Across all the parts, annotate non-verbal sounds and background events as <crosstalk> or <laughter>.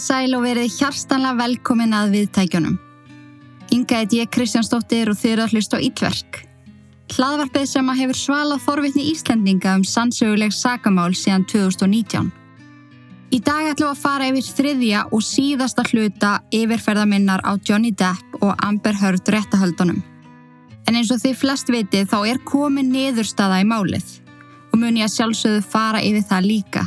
Komið sæl og verið hjarstanlega velkomin að viðtækjunum. Inga heit ég Kristjánsdóttir og að hlusta á Ítverk. Hlaðvarpið sem að hefur svalað forvitni Íslandinga um sannsöguleg sakamál síðan 2019. Í dag ætlum að fara yfir þriðja og síðasta hluta yfirferðaminnar á Johnny Depp og Amber Heard réttahöldunum. En eins og þið flest vitið þá er komin niðurstaða í málið og mun ég að sjálfsögðu fara yfir það líka.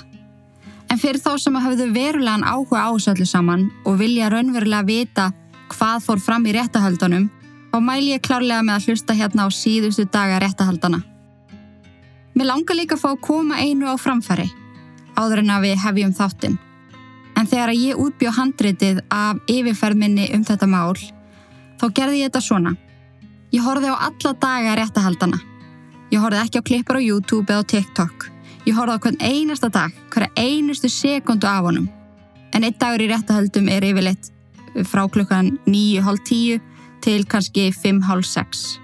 En fyrir þá sem hafðu verulegan áhuga ásöllu saman og vilja raunverulega vita hvað fór fram í réttahaldunum, þá mæl ég klárlega með að hlusta hérna á síðustu daga réttahaldana. Mér langar líka að fá að koma einu á framfæri, áður en að við hefjum þáttinn. En þegar ég útbjó handritið af yfirferðminni um þetta mál, þá gerði ég þetta svona. Ég horfið á alla daga réttahaldana. Ég horfið ekki á klippar á YouTube eða á TikTok. Ég horfði á hvern einasta dag, hverja einustu sekundu af honum. En einn dagur í réttahöldum er yfirleitt frá klukkan 9.30 til kannski 5.30.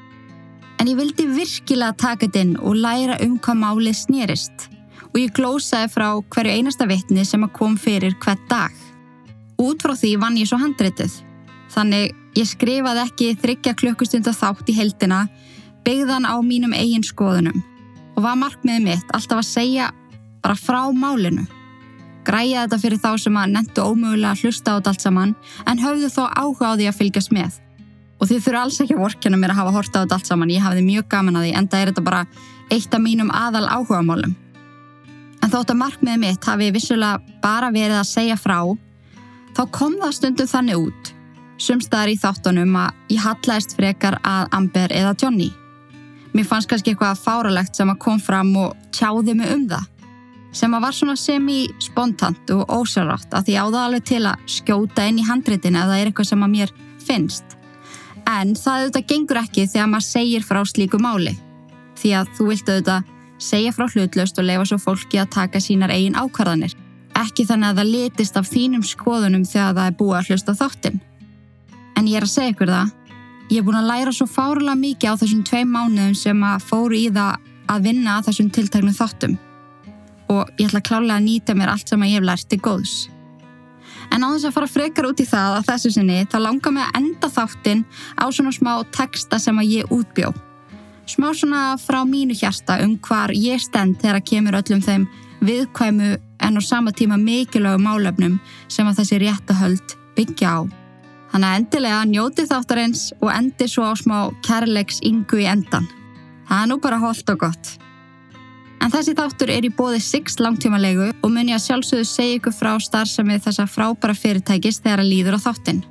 En ég vildi virkilega taka þetta inn og læra um hvað málið snýrist. Og ég glósaði frá hverju einasta vittni sem að kom fyrir hvert dag. Út frá því vann ég svo handritið. Þannig ég skrifaði ekki þryggja klukkustunda þátt í heldina byggðan á mínum eigin skoðunum og var markmiðið mitt alltaf að segja bara frá málinu. Græja þetta fyrir þá sem að nendu ómögulega að hlusta á þetta allt saman en höfðu þó áhuga á því að fylgjast með. Og þið þurfu alls ekki að vorkjana mér að hafa horta á þetta allt saman, ég hafði mjög gaman að því enda er þetta bara eitt af mínum aðal áhuga málum. En þótt að markmiðið mitt hafi vissulega bara verið að segja frá, þá kom það stundum þannig út, sumstaðar í þáttunum að ég hallæst frekar að Amber eða Johnny. Mér fannst kannski eitthvað fáralegt sem að kom fram og tjáði mig um það. Sem að var svona semi-spontant og ósjálfrátt að því áða alveg til að skjóta inn í handritin eða það er eitthvað sem að mér finnst. En það auðvitað gengur ekki þegar maður segir frá slíku máli. Því að þú vilt auðvitað segja frá hlutlaust og lefa svo fólki að taka sínar eigin ákvarðanir. Ekki þannig að það litist af þínum skoðunum þegar það er búið að hlusta þáttinn. En ég er að segja ykkur það Ég er búin að læra svo fárlega mikið á þessum tvei mánuðum sem að fóru í það að vinna að þessum tiltæknum þáttum og ég ætla klálega að nýta mér allt sem ég hef lært til góðs. En á þess að fara frekar út í það að þessu sinni þá langar mig að enda þáttin á svona smá texta sem að ég útbjó. Smá svona frá mínu hjarta um hvar ég stend þegar að kemur öllum þeim viðkvæmu en á sama tíma mikilvægu málefnum sem að þessi réttahöld byggja á. Þannig að endilega njóti þáttarins og endi svo á smá kærleiks yngu í endan. Það er nú bara holdt og gott. En þessi þáttur er í bóði 6 langtímalegu og mun ég að sjálfsögðu segja ykkur frá starfsamið þessa frábæra fyrirtækis þegar að líður á þáttin.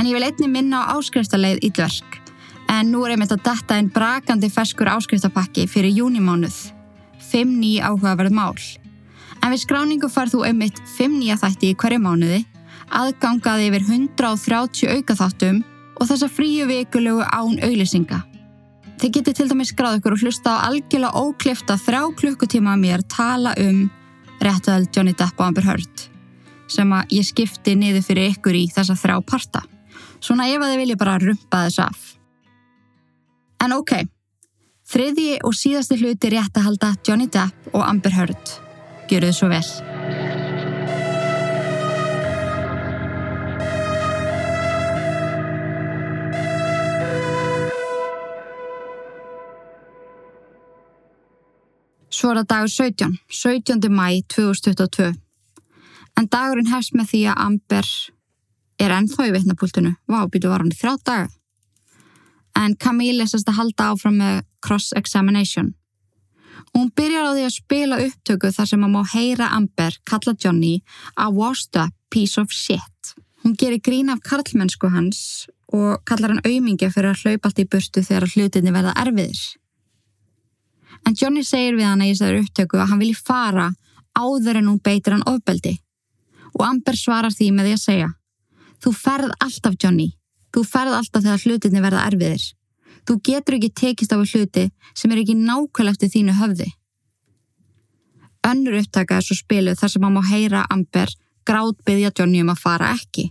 En ég vil einni minna á áskriftarleið í dverk. En nú er einmitt að detta einn brakandi ferskur áskriftarpakki fyrir júnimánuð. 5 ný áhugaverð mál. En við skráningu farð þú einmitt 5 nýja þætti í hverju mánuði aðgangaði yfir 130 aukaþáttum og þessa fríu vikulegu án auðlisinga. Þið getur til dæmis skráð ykkur og hlusta á algjörlega óklifta þrjá klukkutíma mér tala um réttuðal Johnny Depp og Amber Heard sem að ég skipti niður fyrir ykkur í þessa þrjá parta. Svona ef að þið vilja bara rumpa þess af. En ok, þriðji og síðasti hluti rétt að halda Johnny Depp og Amber Heard. Gjöru þið svo vel. Svo er það dagur 17, 17. mæ 2022. En dagurinn hefst með því að Amber er ennþá í vitnapúltinu. Vá, býtu var hann í þrjá daga. En Camille sérst að halda áfram með cross-examination. Hún byrjar á því að spila upptöku þar sem maður má heyra Amber kalla Johnny a washed up piece of shit. Hún gerir grín af karlmennsku hans og kallar hann auðmingja fyrir að hlaupa allt í burtu þegar hlutinni verða erfiðir. En Johnny segir við hann að ég segður upptöku að hann vilji fara áður en hún beitir hann ofbeldi. Og Amber svarar því með því að segja Þú ferð alltaf Johnny. Þú ferð alltaf þegar hlutinni verða erfiðir. Þú getur ekki tekist á hluti sem er ekki nákvæmlega eftir þínu höfði. Önnur upptaka er svo spiluð þar sem hann má heyra Amber gráðbyðja Johnny um að fara ekki.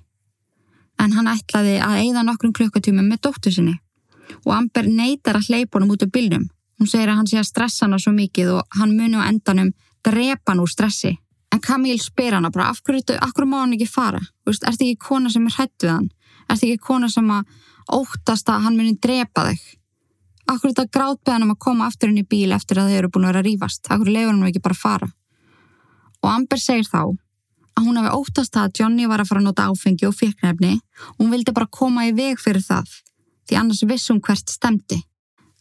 En hann ætlaði að eigða nokkrum klukkatímum með dóttu sinni og Amber neytar að hleypa honum út af bylnum Hún segir að hann sé að stressa hana svo mikið og hann muni á endanum drepa úr stressi. En Camille spyr hana bara, af hverju, af hverju má hann ekki fara? Þú veist, ert ekki kona sem er hrætt við hann? Ert ekki kona sem að óttast að hann muni drepa þig? Af hverju þetta grátbeð hann um að koma aftur inn í bíl eftir að þau eru búin að vera að rífast? Af hverju lefur hann ekki bara fara? Og Amber segir þá að hún hefði óttast að Johnny var að fara að nota áfengi og fyrknefni og hún vildi bara koma í veg fyrir það því annars vissum hvert stemdi.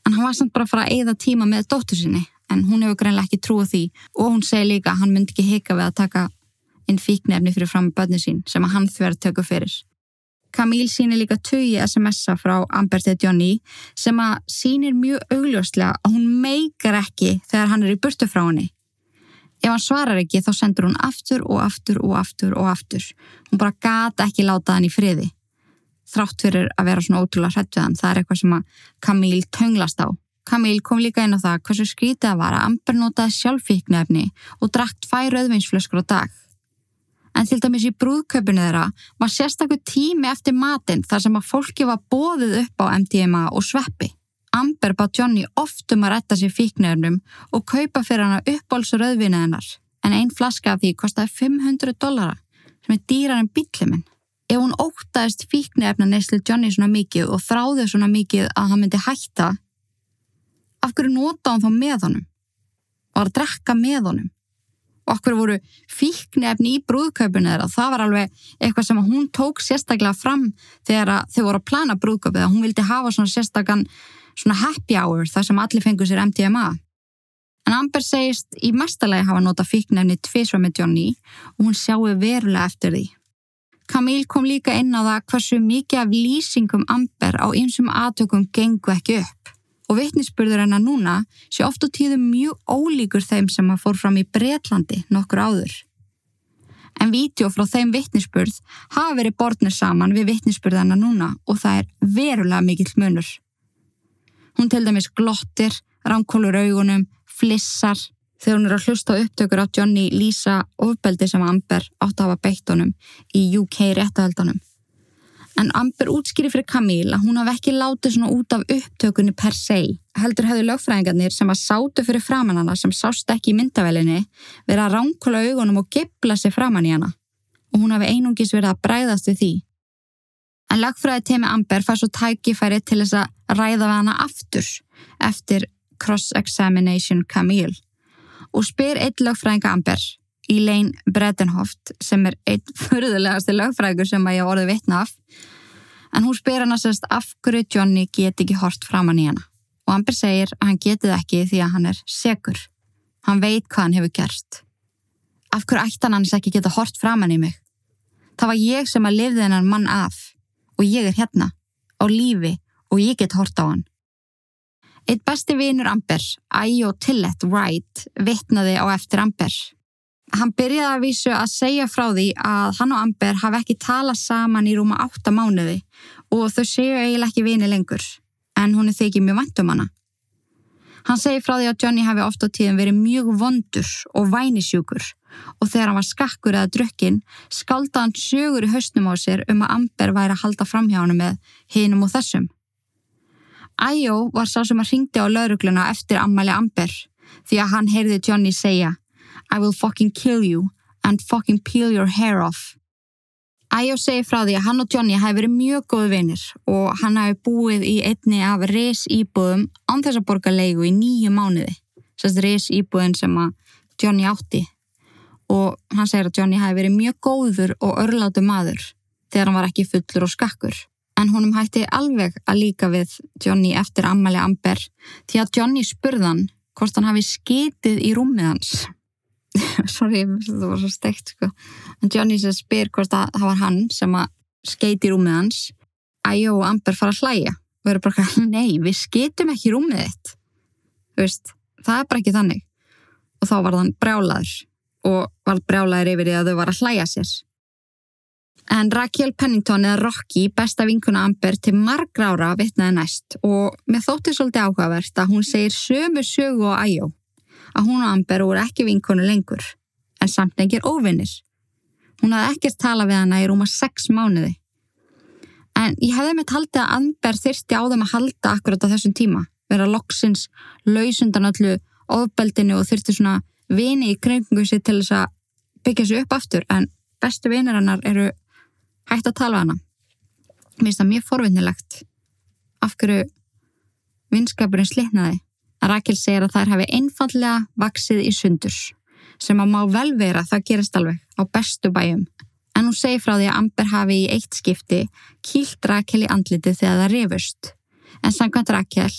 En hann var samt bara að fara að eigða tíma með dóttur sinni en hún hefur greinlega ekki trúið því og hún segir líka að hann myndi ekki hika við að taka inn fíknefni fyrir fram með börni sín sem að hann þverð tökja fyrir. Camille sýnir líka tögi SMS-a frá Amber til Johnny sem að sýnir mjög augljóslega að hún meikar ekki þegar hann er í burtu frá henni. Ef hann svarar ekki þá sendur hún aftur og aftur og aftur og aftur. Hún bara gata ekki láta hann í friði. Þrátt fyrir að vera svona ótrúlega hrætt við hann, það er eitthvað sem að Camille tönglast á. Camille kom líka inn á það hversu skrítið að vara Amber notaði sjálfíknefni og drakt fær öðvinsflöskur á dag. En til dæmis í brúðköpunu þeirra var sérstaklega tími eftir matinn þar sem að fólki var bóðið upp á MDMA og sveppi. Amber bá Johnny oft um að retta sér fíknefnum og kaupa fyrir hana uppbólsur auðvinni hennar. En einn flaska af því kostiði 500 dollara sem er dýrar en bílliminn. Ef hún ótaðist fíknefna neyslu Johnny svona mikið og þráði svona mikið að hann myndi hætta, af hverju nota hann þá með honum? Og að drekka með honum? Og hverju voru fíknefni í brúðkaupinu þeirra? Það var alveg eitthvað sem hún tók sérstaklega fram þegar þau voru að plana brúðkaupið. Hún vildi hafa svona sérstakann svona happy hour þar sem allir fengur sér MDMA. En Amber segist í mestalagi hafa nota fíknefni tvísvað með Johnny og hún sjáu verulega eftir því. Camille kom líka inn á það hversu mikið af lýsingum Amber á einsum aðtökum gengu ekki upp. Og vittnisspurður hennar núna sé oft á tíðum mjög ólíkur þeim sem að fór fram í Breitlandi nokkur áður. En vídeo frá þeim vittnisspurð hafa verið borðnir saman við vittnisspurð hennar núna og það er verulega mikill munur. Hún til dæmis glottir, ránkólur augunum, flissar þegar hún er að hlusta upptökur á Johnny Lisa ofbeldi sem Amber átt að hafa beitt honum í UK réttahöldanum. En Amber útskýri fyrir Camille að hún hafi ekki látið svona út af upptökunni per se. Heldur hefðu lögfræðingarnir sem að sátu fyrir framann hana sem sást ekki í myndavelinni verið að ránkóla augunum og gebla sig framann í hana. Og hún hafi einungis verið að bræðast við því. En lagfræði teimi Amber fær svo tækifæri til þess að ræða við hana aftur eftir cross-examination Camille og spyr eitt lagfræðinga Amber, Elaine Bredenhoft, sem er eitt förðulegasti lagfræðingur sem að ég orði vitna af, en hún spyr hana sérst af hverju Johnny get ekki hort framann í hana og Amber segir að hann getið ekki því að hann er segur. Hann veit hvað hann hefur gerst. Af hverju ætti hann hans ekki geta hort framann í mig? Það var ég sem að lifði hennar mann af og ég er hérna, á lífi og ég get hort á hann. Eitt besti vinur Amber, Ayo Tillett Wright, vittnaði á eftir Amber. Hann byrjaði að vísu að segja frá því að hann og Amber hafi ekki talað saman í rúma átta mánuði og þau séu eiginlega ekki vini lengur, en hún er þykið mjög vant um hana. Hann segi frá því að Johnny hafi oft á tíðin verið mjög vondur og vænisjúkur og þegar hann var skakkur eða drukkin skálda hann sögur í hausnum á sér um að Amber væri að halda fram hjá hann með hinum og þessum. Æjó var sá sem að ringdi á laurugluna eftir ammali Amber því að hann heyrði Johnny segja I will fucking kill you and fucking peel your hair off. Æjó segi frá því að hann og Johnny hafi verið mjög góði vinnir og hann hafi búið í einni af res íbúðum án þess að borga leigu í nýju mánuði. Sérst res íbúðin sem að Johnny átti og hann segir að Johnny hafi verið mjög góður og örlátu maður þegar hann var ekki fullur og skakkur. En honum hætti alveg að líka við Johnny eftir ammali Amber því að Johnny spurðan hvort hann hafi skitið í rúmið hans. <laughs> sorry, það var svo steikt sko. en Johnny sem spyr hvort að það var hann sem að skeiti í rúmið hans. Æjó og Amber fara að hlæja. Og verður bara, nei, við skeitum ekki í rúmið þitt. Veist, það er bara ekki þannig. Og þá var þann brjálaður. Og var brjálaður yfir því að þau var að hlæja sér en Raquel Pennington eða Rocky, besta vinkuna Amber til margra ára vitnaði næst og með þótti svolítið áhugavert að hún segir sömu sögu og Æjó að hún og Amber voru ekki vinkonu lengur, en samt engir óvinnir. Hún hafði ekkert talað við hana í rúma sex mánuði. En ég hefði með taldið að Amber þyrsti á þeim að halda akkurat á þessum tíma, vera loksins lausundan öllu ofbeldinu og þyrsti svona vini í krengungu sér til þess að byggja sér upp aftur en bestu vinir hennar eru hægt að tala hana. Mér finnst það mjög forvinnilegt af hverju vinskapurinn slitnaði. Rakel segir að þær hafi einfallega vaksið í sundurs sem að má vel vera það gerist alveg á bestu bæjum. En hún segir frá því að Amber hafi í eitt skipti kýlt Rakel í andlitið þegar það rifust. En samkvæmt Rakel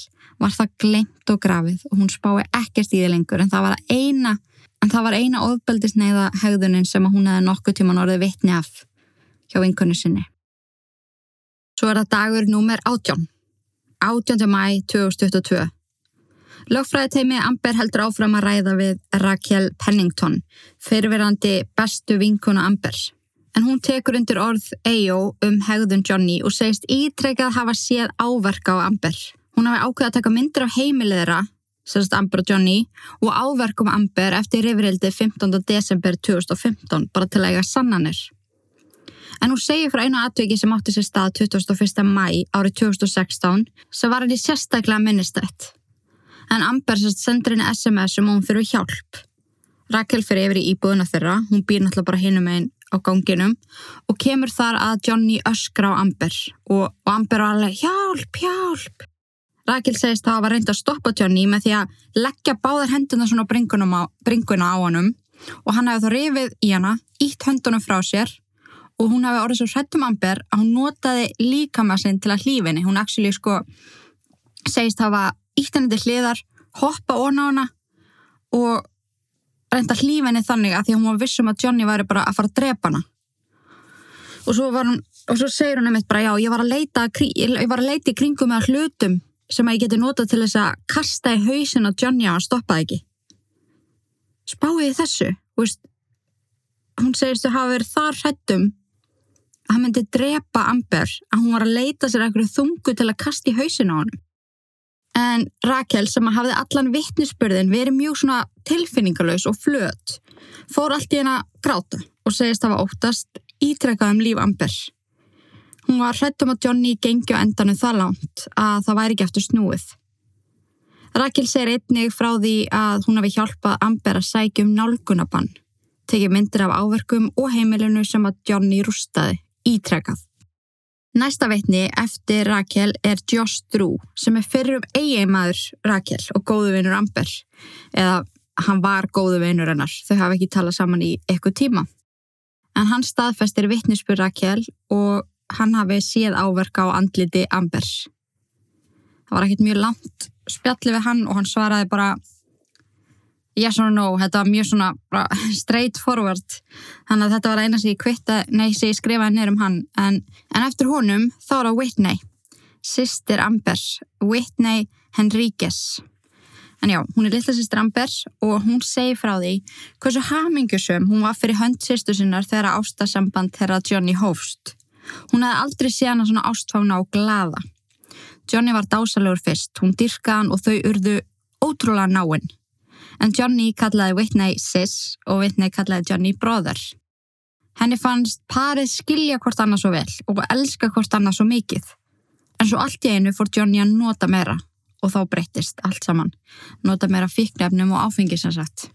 var það glemt og grafið og hún spái ekkert í því lengur en það var eina, en það var eina ofbeldisneiða hegðunin sem hún hefði nokkuð tíman orðið vitni af hjá vinkunni sinni. Svo er það dagur númer 18. 18. mæ 2022. Lögfræðiteimi Amber heldur áfram að ræða við Raquel Pennington, fyrirverandi bestu vinkuna Amber. En hún tekur undir orð EO um hegðun Johnny og segist ítrekkað hafa séð áverka á Amber. Hún hafi ákveðið að taka myndir af heimilegðra, sérst Amber og Johnny, og áverkum Amber eftir rifrildi 15. desember 2015 bara til að eiga sannanir. En hún segir frá einu atviki sem átti sér stað 21. mæ árið 2016 sem var henni sérstaklega minnistætt en Amber sendur henni SMS um hún þurfi hjálp. Rakel fyrir yfir í íbúðuna þeirra, hún býr náttúrulega bara hinum einn á ganginum og kemur þar að Johnny öskra á Amber og, og Amber var alveg hjálp, hjálp. Rakel segist að hafa reynd að stoppa Johnny með því að leggja báðar henduna svona á, bringuna á honum og hann hefði þá rifið í hana, ítt höndunum frá sér og hún hefði orðið svo hrettum Amber að hún notaði líka með sinn til að hlífinni. Hún actually sko segist hafa ítt henni til hliðar, hoppa ón á hana og reynda hlýfa henni þannig að því hún var vissum að Johnny væri bara að fara að drepa hana. Og svo, hún, og svo segir hún einmitt bara já, ég var að leita, ég var að leita í kringum með hlutum sem að ég geti notað til þess að kasta í hausin að Johnny á að stoppa ekki. Spáði þessu, veist, hún segist að hafa verið þar hrættum að hann myndi drepa Amber að hún var að leita sér eitthvað þungu til að kasta í hausin á hann. En Rakel sem hafði allan vittnisspörðin verið mjög svona tilfinningalös og flöt fór allt í henn að gráta og segist að var óttast ítrekkað um líf Amber. Hún var hrættum að Johnny gengi á endanum það langt að það væri ekki eftir snúið. Rakel segir einnig frá því að hún hafi hjálpað Amber að sækja um nálgunabann, tekið myndir af áverkum og heimilinu sem að Johnny rústaði ítrekkað. Næsta veitni eftir Rakel er Josh Drew sem er fyrir um eiginmaður Rakel og góðu vinnur Amber eða hann var góðu vinnur hennar, þau hafa ekki talað saman í eitthvað tíma. En hann staðfestir vittnisspur Rakel og hann hafi séð áverka á andliti Amber. Það var ekkert mjög langt spjalli við hann og hann svaraði bara yes or no, þetta var mjög svona <laughs> straight forward. Þannig að þetta var eina sem ég kvitta, nei sem ég skrifaði neyrum hann. En, en eftir honum þá er það Whitney sýstir Amber, Whitney Henríquez. En já, hún er litla sýstir Amber og hún segi frá því hversu hamingusum hún var fyrir hönd sýstu sinnar þegar ástasamband þegar Johnny hófst. Hún hefði aldrei séð hana svona ástfána og glada Johnny var dásalögur fyrst, hún dyrkaðan og þau urðu ótrúlega náinn en Johnny kallaði Whitney sis og Whitney kallaði Johnny brother. Henni fannst parið skilja hvort annað svo vel og elska hvort annað svo mikið. En svo allt í einu fór Johnny að nota meira og þá breyttist allt saman. Nota meira fíknefnum og áfengisansett.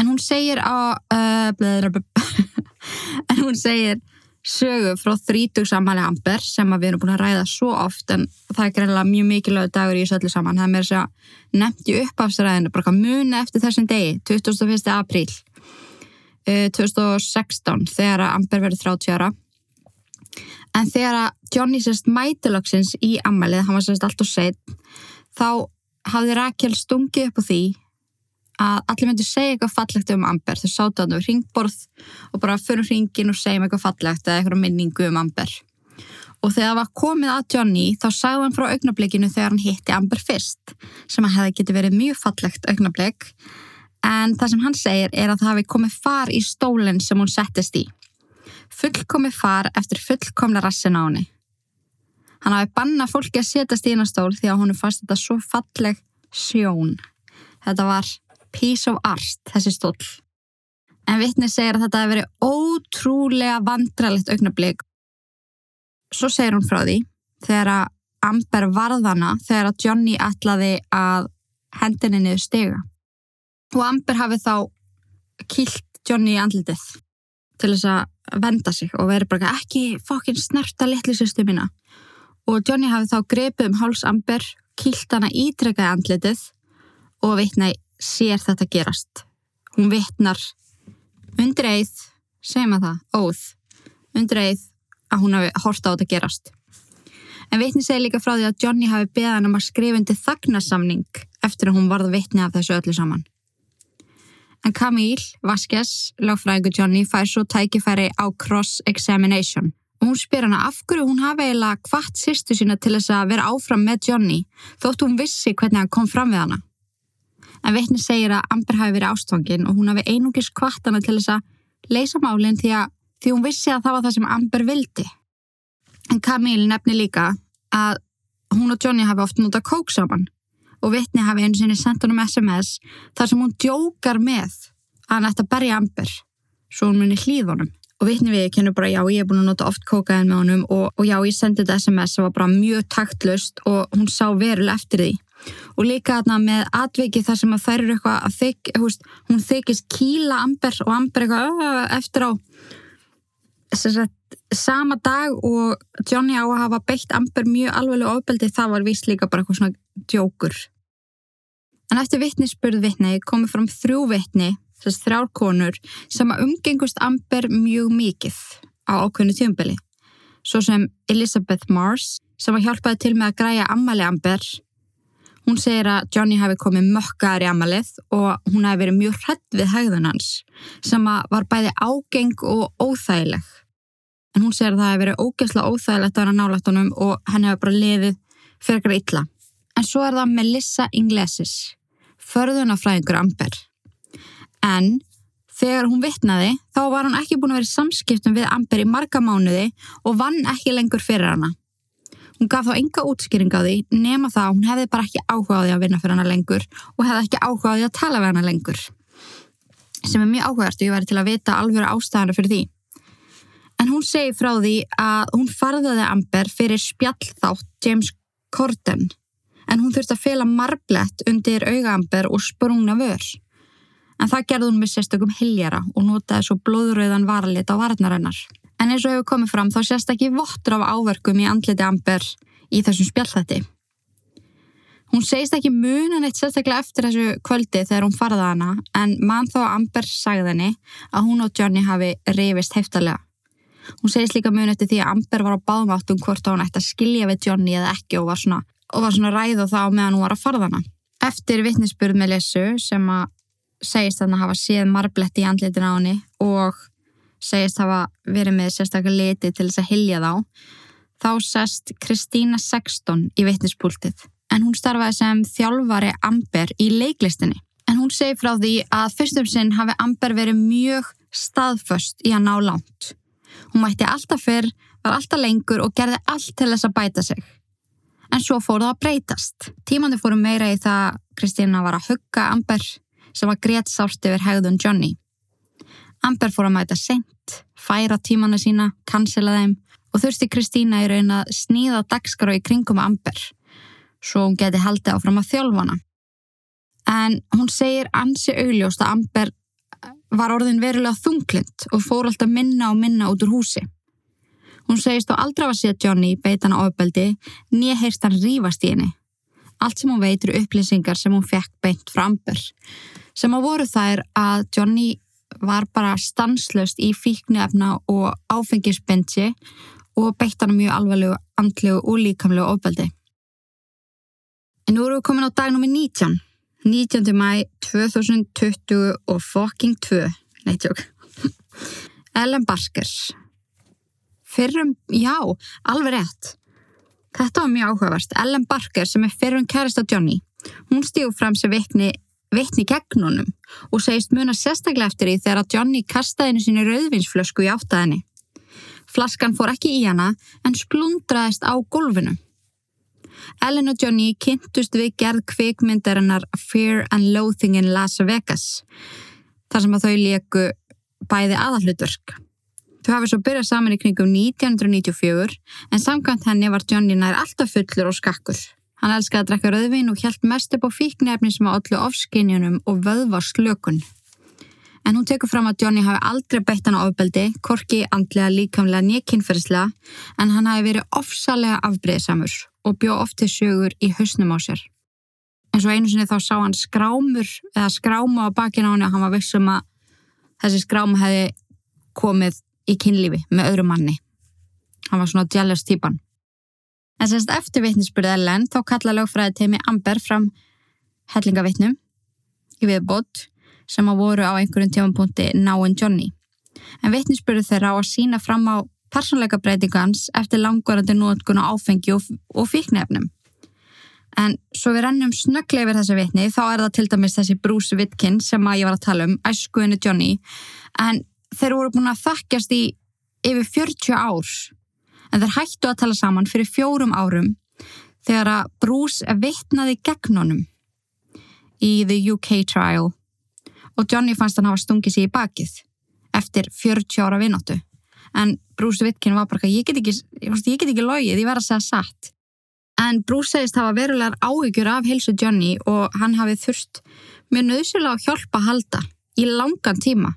En hún segir á... Uh, <laughs> en hún segir sögu frá þrítugsamhæli Amber sem við erum búin að ræða svo oft en það er greinlega mjög mikilvæg dagur í þessu öllu saman. Það er mér að nefnt í uppafsræðinu bara muni eftir þessum degi, 21. apríl uh, 2016 þegar Amber verður 30 ára. En þegar Johnny sérst mætilagsins í ammælið, hann var sérst allt og set, þá hafði Rakel stungið upp á því að allir myndu segja eitthvað fallegt um Amber. Þau sátu það var ringborð og bara fyrir ringin og segjum eitthvað fallegt eða eitthvað minningu um Amber. Og þegar það var komið að Johnny þá sagði hann frá augnablikinu þegar hann hitti Amber fyrst sem að hefði getið verið mjög fallegt augnablik. En það sem hann segir er að það hafi komið far í stólinn sem hún settist í. Fullkomið far eftir fullkomna rassin á henni. Hann hafi banna fólki að setjast í hennar stól því að hún fannst þetta svo falleg sjón. Þetta var piece of art, þessi stól. En vittni segir að þetta hefur verið ótrúlega vandralegt augnablík. Svo segir hún frá því þegar að Amber varðana þegar að Johnny ætlaði að hendinni niður stega. Og Amber hafi þá kilt Johnny í andlitið til þess að venda sig og veri bara ekki fokkin snerta litlu sýstu mína. Og Johnny hafi þá grepið um háls Amber, kýlt hana ítrekkaði andlitið og vitna sér þetta gerast. Hún vitnar undir eið, segjum að það, óð, undir eið að hún hafi horta á þetta gerast. En vitni segi líka frá því að Johnny hafi beðan um að skrifa undir þagnarsamning eftir að hún varða vitni af þessu öllu saman. En Camille Vasquez, láfræðingu Johnny, fær svo tækifæri á cross-examination. Hún spyr hana af hverju hún hafi eiginlega hvart sýstu sína til þess að vera áfram með Johnny þótt hún vissi hvernig hann kom fram við hana. En vitni segir að Amber hafi verið ástfangin og hún hafi einungis hvart hana til þess að leysa málinn því að því hún vissi að það var það sem Amber vildi. En Camille nefni líka að hún og Johnny hafi oft notað kók saman og vittni hafi einu sinni sendt honum SMS þar sem hún djókar með að hann ætti að berja Amber svo hún muni hlýð honum og vittni við kennur bara já ég er búin að nota oft kókaðin með honum og, og já ég sendi þetta SMS það var bara mjög taktlust og hún sá veruleg eftir því og líka þarna með atveiki þar sem að þær eru eitthvað að þykk, hún þykist kýla Amber og Amber eitthvað eftir á sagt, sama dag og Johnny á að hafa beitt Amber mjög alveg ofbeldi það var vist líka bara eitthvað svona djókur En eftir vittnisspurð vittni komið fram þrjú vittni, þess þrjár konur, sem að umgengust Amber mjög mikið á ákveðinu tjömbili. Svo sem Elizabeth Mars, sem að hjálpaði til með að græja ammali Amber. Hún segir að Johnny hafi komið mökkaðar í ammalið og hún hafi verið mjög hrætt við hægðun hans, sem var bæði ágeng og óþægileg. En hún segir að það hefði verið ógeðslega óþægilegt að vera nálægt honum og henni hefði bara lifið fyrir eitthvað illa. En svo er það Melissa Inglesis, förðunafræðingur Amber. En þegar hún vittnaði þá var hún ekki búin að vera í samskiptum við Amber í marga mánuði og vann ekki lengur fyrir hana. Hún gaf þá enga útskýring á því nema það að hún hefði bara ekki áhugaði að vinna fyrir hana lengur og hefði ekki áhugaði að tala við hana lengur. Sem er mjög áhugast og ég væri til að vita alveg ástæðana fyrir því. En hún segi frá því að hún farðaði Amber fyrir spjallþátt James Corden en hún þurfti að fela marblett undir augaamber og sprungna vör. En það gerði hún með sérstökum hiljara og notaði svo blóðröðan varalit á varnarinnar. En eins og hefur komið fram þá sérst ekki vottur af áverkum í andliti amber í þessum spjallhætti. Hún segist ekki munan eitt sérstaklega eftir þessu kvöldi þegar hún farða hana en mann að Amber sagði henni að hún og Johnny hafi reyfist heftalega. Hún segist líka mun eftir því að Amber var á báðmáttum hvort hún ætti að skilja við Johnny eða ekki og var svona og var svona ræð á það meðan hún var að farðana. Eftir vittnisspurð með lesu sem að segist að hann hafa séð marbletti í andlitin á henni og segist hafa verið með sérstaklega liti til þess að hilja þá, þá sest Kristína Sexton í vittnispúltið en hún starfaði sem þjálfari Amber í leiklistinni. En hún segi frá því að fyrstum sinn hafi Amber verið mjög staðföst í að ná langt. Hún mætti alltaf fyrr, var alltaf lengur og gerði allt til þess að bæta sig en svo fór það að breytast. Tímandi fórum meira í það Kristína var að hugga Amber sem var greitt sárt yfir hegðun Johnny. Amber fór að mæta sent, færa tímanu sína, cancela þeim og þurfti Kristína í raun að sníða dagskrá í kringum Amber svo hún geti haldið áfram að þjálfana. En hún segir ansi augljóst að Amber var orðin verulega þunglind og fór alltaf minna og minna út úr húsi. Hún segist á aldrei að sé Johnny beitana ofbeldi, nýja heyrst hann rýfast í henni. Allt sem hún veitur upplýsingar sem hún fekk beint framber. Sem að voru þær að Johnny var bara stanslöst í fíknefna og áfengisbendsi og beitt hann mjög alvarlegu, andlegu og líkamlegu ofbeldi. En nú erum við komin á dag nr. 19. 19. mæ 2020 og fucking 2. Nei, tjók. <laughs> Ellen Baskers fyrrum, já, alveg rétt. Þetta var mjög áhugaverst. Ellen Barker sem er fyrrum kærasta Johnny, hún stígur fram sem vikni, vikni gegn honum og segist muna sérstaklega eftir því þegar að Johnny kastaði henni síni rauðvinsflösku í áttaðinni. Flaskan fór ekki í hana en splundraðist á gólfinu. Ellen og Johnny kynntust við gerð kvikmyndarinnar Fear and Loathing in Las Vegas þar sem að þau leku bæði aðallutverk. Þau hafi svo byrjað saman í kringum 1994 en samkvæmt henni var Johnny nær alltaf fullur og skakkur. Hann elskaði að drekka rauðvin og hjælt mest upp á fíknefni sem að allu ofskinjunum og vöðvarslökun. En hún tekur fram að Johnny hafi aldrei beitt hann á ofbeldi, korki andlega, líkamlega, nýkynferðslega, en hann hafi verið ofsalega afbreyðsamur og bjó oft til sögur í hausnum á sér. En svo einu sinni þá sá hann skrámur eða skráma á bakinn á hann og hann var vissum að þessi skráma hefði komið í kynlífi með öðru manni. Hann var svona jealous típan. En semst eftir vittnisspurðið Ellen þá kalla lögfræði teimi Amber fram hellingavittnum í viðbót sem að voru á einhverjum tímapunkti náinn Johnny. En vittnisspurðið þeirra á að sína fram á persónleika breytingans eftir langvarandi nótkun á áfengi og, og fíknefnum. En svo við rennum snögglega yfir þessi vitni þá er það til dæmis þessi Bruce Witkin sem að ég var að tala um, æskuðinu Johnny en þeir voru búin að þekkjast í yfir 40 árs en þeir hættu að tala saman fyrir fjórum árum þegar að Bruce vittnaði gegn honum í The UK Trial og Johnny fannst hann hafa stungið sér í bakið eftir 40 ára vinnáttu en Bruce Witkin var bara ekki, ég get ekki logið, ég verð að segja satt. En Bruce segist hafa verulegar áhyggjur af helsu Johnny og hann hafi þurft með nöðsula að hjálpa að halda í langan tíma.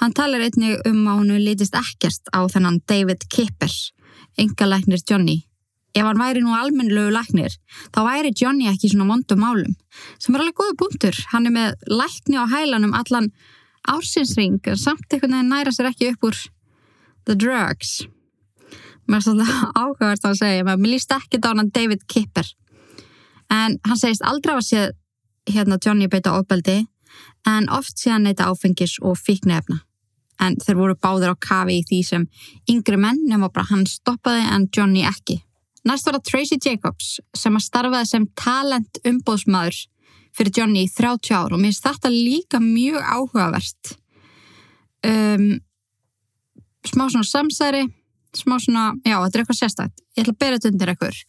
Hann talar einnig um að hann litist ekkert á þennan David Kippers engalæknir Johnny. Ef hann væri nú almennlegu læknir þá væri Johnny ekki svona mondum málum sem er alveg góða punktur. Hann er með lækni á hælanum allan ársinsring samt einhvern veginn næra sér ekki upp úr the drugs. Mér er svolítið <laughs> áhugavert að segja mér líst ekki hann David Kipper. En hann segist aldrei að sé hérna Johnny beita ofbeldi en oft sé hann neyta áfengis og fíknefna en þeir voru báður á kafi í því sem yngri menn nema bara hann stoppaði en Johnny ekki. Næst var það Tracy Jacobs sem að starfaði sem talent umbóðsmaður fyrir Johnny í 30 ár og mér finnst þetta líka mjög áhugavert. Um, smá svona samsæri smá svona, já, þetta er eitthvað sérstætt ég ætla að bera þetta undir ekkur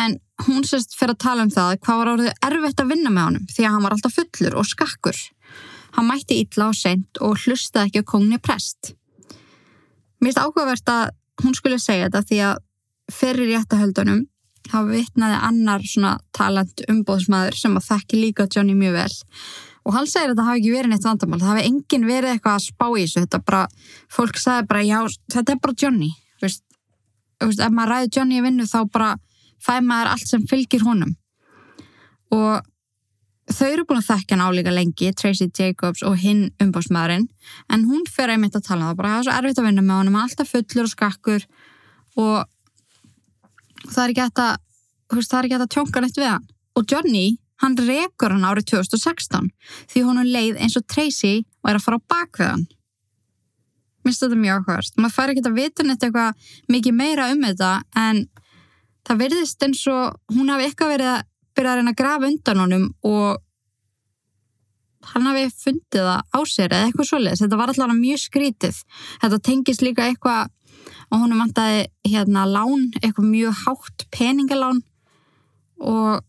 en hún sérst fyrir að tala um það hvað var árið erfitt að vinna með honum því að hann var alltaf fullur og skakkur hann mætti illa á seint og hlustaði ekki á kongni prest. Mér finnst áhugavert að hún skulle segja þetta því að fyrir réttahöldunum þá vittnaði annar svona talent umbóðsmaður sem að þekki líka Johnny mjög vel. Og hann segir að það hafi ekki verið neitt vandamál. Það hafi enginn verið eitthvað að spá í þessu. Þetta bara, fólk sagði bara já, þetta er bara Johnny. Veist, veist, ef maður ræði Johnny í vinnu þá bara fæ maður allt sem fylgir honum. Og þau eru búin að þekkja hann álíka lengi Tracy Jacobs og hinn umbásmaðurinn en hún fer einmitt að tala. Það bara það er svo erfitt að vinna með honum, alltaf fullur og skakkur og það er ekki hægt að það er ekki hægt að tjónka neitt við hann. Og Johnny, hann rekur hann árið 2016 því hún leið eins og Tracy var að fara á bakveðan minnst þetta mjög áhverst. Maður fær ekki að vita neitt eitthvað mikið meira um þetta en það verðist eins og hún hafi eitthvað verið að byrja að reyna að grafa undan honum og hann hafi fundið það á sér eða eitthvað svolítið. Þetta var alltaf mjög skrítið. Þetta tengist líka eitthvað og hún vantaði hérna lán, eitthvað mjög hátt peningalán og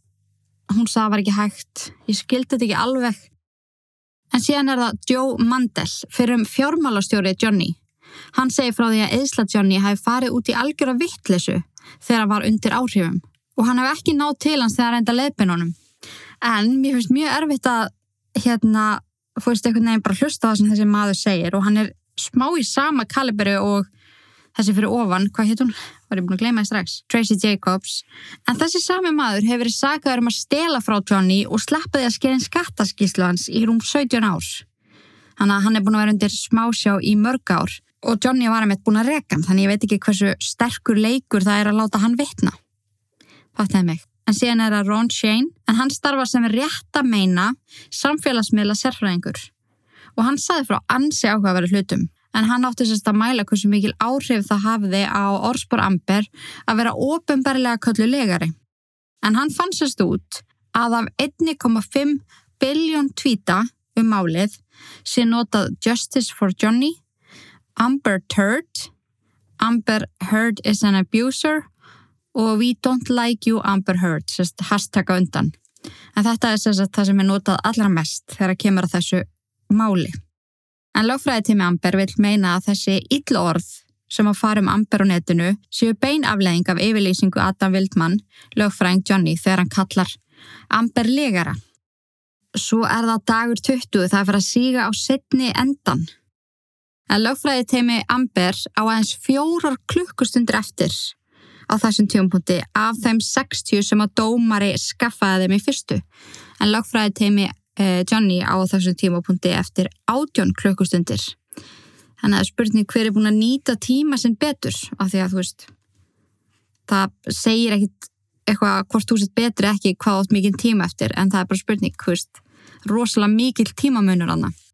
hún sagði að það var ekki hægt. Ég skildi þetta ekki alveg En síðan er það Joe Mandel fyrir um fjármálastjóri Johnny. Hann segir frá því að eðsla Johnny hafi farið út í algjöra vittlesu þegar hann var undir áhrifum og hann hef ekki nátt til hans þegar hann reynda leipinunum. En mér finnst mjög erfitt að hérna, fórst einhvern veginn bara hlusta það sem þessi maður segir og hann er smá í sama kaliberi og þessi fyrir ofan, hvað hétt hún? Var ég búin að gleyma það strax? Tracy Jacobs. En þessi sami maður hefur verið sagðað um að stela frá Johnny og sleppa því að skerinn skattaskíslu hans í rúm 17 árs. Þannig að hann er búin að vera undir smásjá í mörg ár og Johnny var einmitt búin að reka hann, þannig ég veit ekki hversu sterkur leikur það er að láta hann vitna. Fattaði mig. En síðan er það Ron Shane, en hann starfa sem rétt að meina samfélagsmiðla sérfræðingur og hann saði frá ansi áhugaveru hlutum en hann átti sérst að mæla hversu mikil áhrif það hafiði á orðspor Amber að vera ofinberlega köllu legari. En hann fann sérst út að af 1,5 biljón tvíta um málið sé notað Justice for Johnny, Amber Turd, Amber Heard is an abuser og We don't like you Amber Heard, sérst hashtagga undan. En þetta er sérst það sem er notað allra mest þegar kemur að þessu máli. En lögfræðitími Amber vil meina að þessi illa orð sem að fara um Amber á netinu séu bein aflegging af yfirlýsingu Adam Wildmann, lögfræðing Johnny, þegar hann kallar Amber legara. svo er það dagur 20, það er fyrir að síga á setni endan. En lögfræði teimi Amber á aðeins fjórar klukkustundir eftir á þessum tjónpunkti af þeim 60 sem að dómari skaffaði þeim í fyrstu. En lögfræði teimi eh, Johnny á þessum tímapunkti eftir átjón klukkustundir. Þannig að spurning hver er búin að nýta tíma sinn betur af því að þú veist, það segir ekkit eitthvað hvort þú sett betri ekki hvað átt mikið tíma eftir en það er bara spurning, þú veist, rosalega mikil tímamunur annað.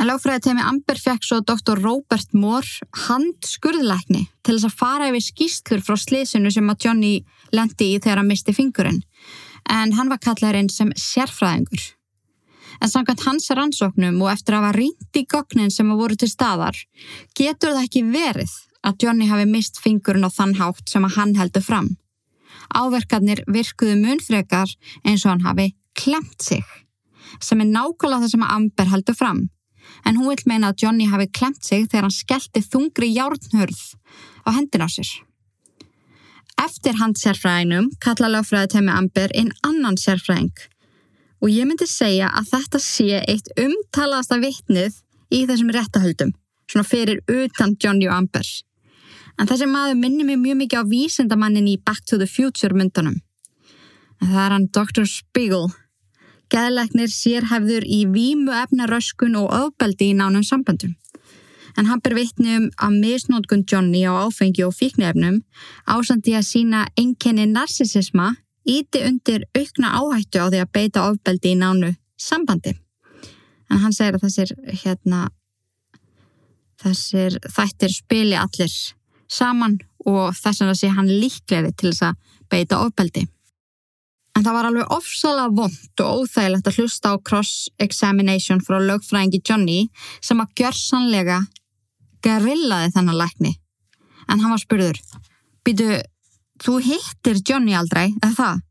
En lágfræði temi Amber fekk svo doktor Robert Moore hand skurðlækni til þess að fara yfir skýstlur frá slísinu sem að Johnny lendi í þegar hann misti fingurinn. En hann var kallarinn sem sérfræðingur. En samkvæmt hans rannsóknum og eftir að hafa rýnt í gögnin sem að voru til staðar, getur það ekki verið að Johnny hafi mist fingurinn á þann hátt sem að hann heldur fram. Áverkarnir virkuðu munfrekar eins og hann hafi klemt sig, sem er nákvæmlega það sem að Amber heldur fram en hún vil meina að Johnny hafi klemt sig þegar hann skellti þungri járnhörð á hendin á sér. Eftir hans sérfræðinum kalla lögfræði temi Amber inn annan sérfræðing og ég myndi segja að þetta sé eitt umtalaðasta vittnið í þessum réttahöldum, svona fyrir utan Johnny og Amber. En þessi maður minnir mér mjög mikið á vísendamannin í Back to the Future myndunum. En það er hann Dr. Spiegel geðleiknir sérhæfður í vímu efnaröskun og ofbeldi í nánum samböndum. En hann ber vittnum að misnótkun Johnny á áfengi og fíknefnum ásandi að sína enkenni narsisisma íti undir aukna áhættu á því að beita ofbeldi í nánu sambandi. En hann segir að þessir, hérna, þessir þættir spili allir saman og þess að sé hann líklefi til þess að beita ofbeldi. En það var alveg ofsalega vondt og óþægilegt að hlusta á cross-examination frá lögfræðingi Johnny sem að gjör sannlega gerillaði þennan lækni. En hann var spurður, býtu, þú hittir Johnny aldrei, eða það?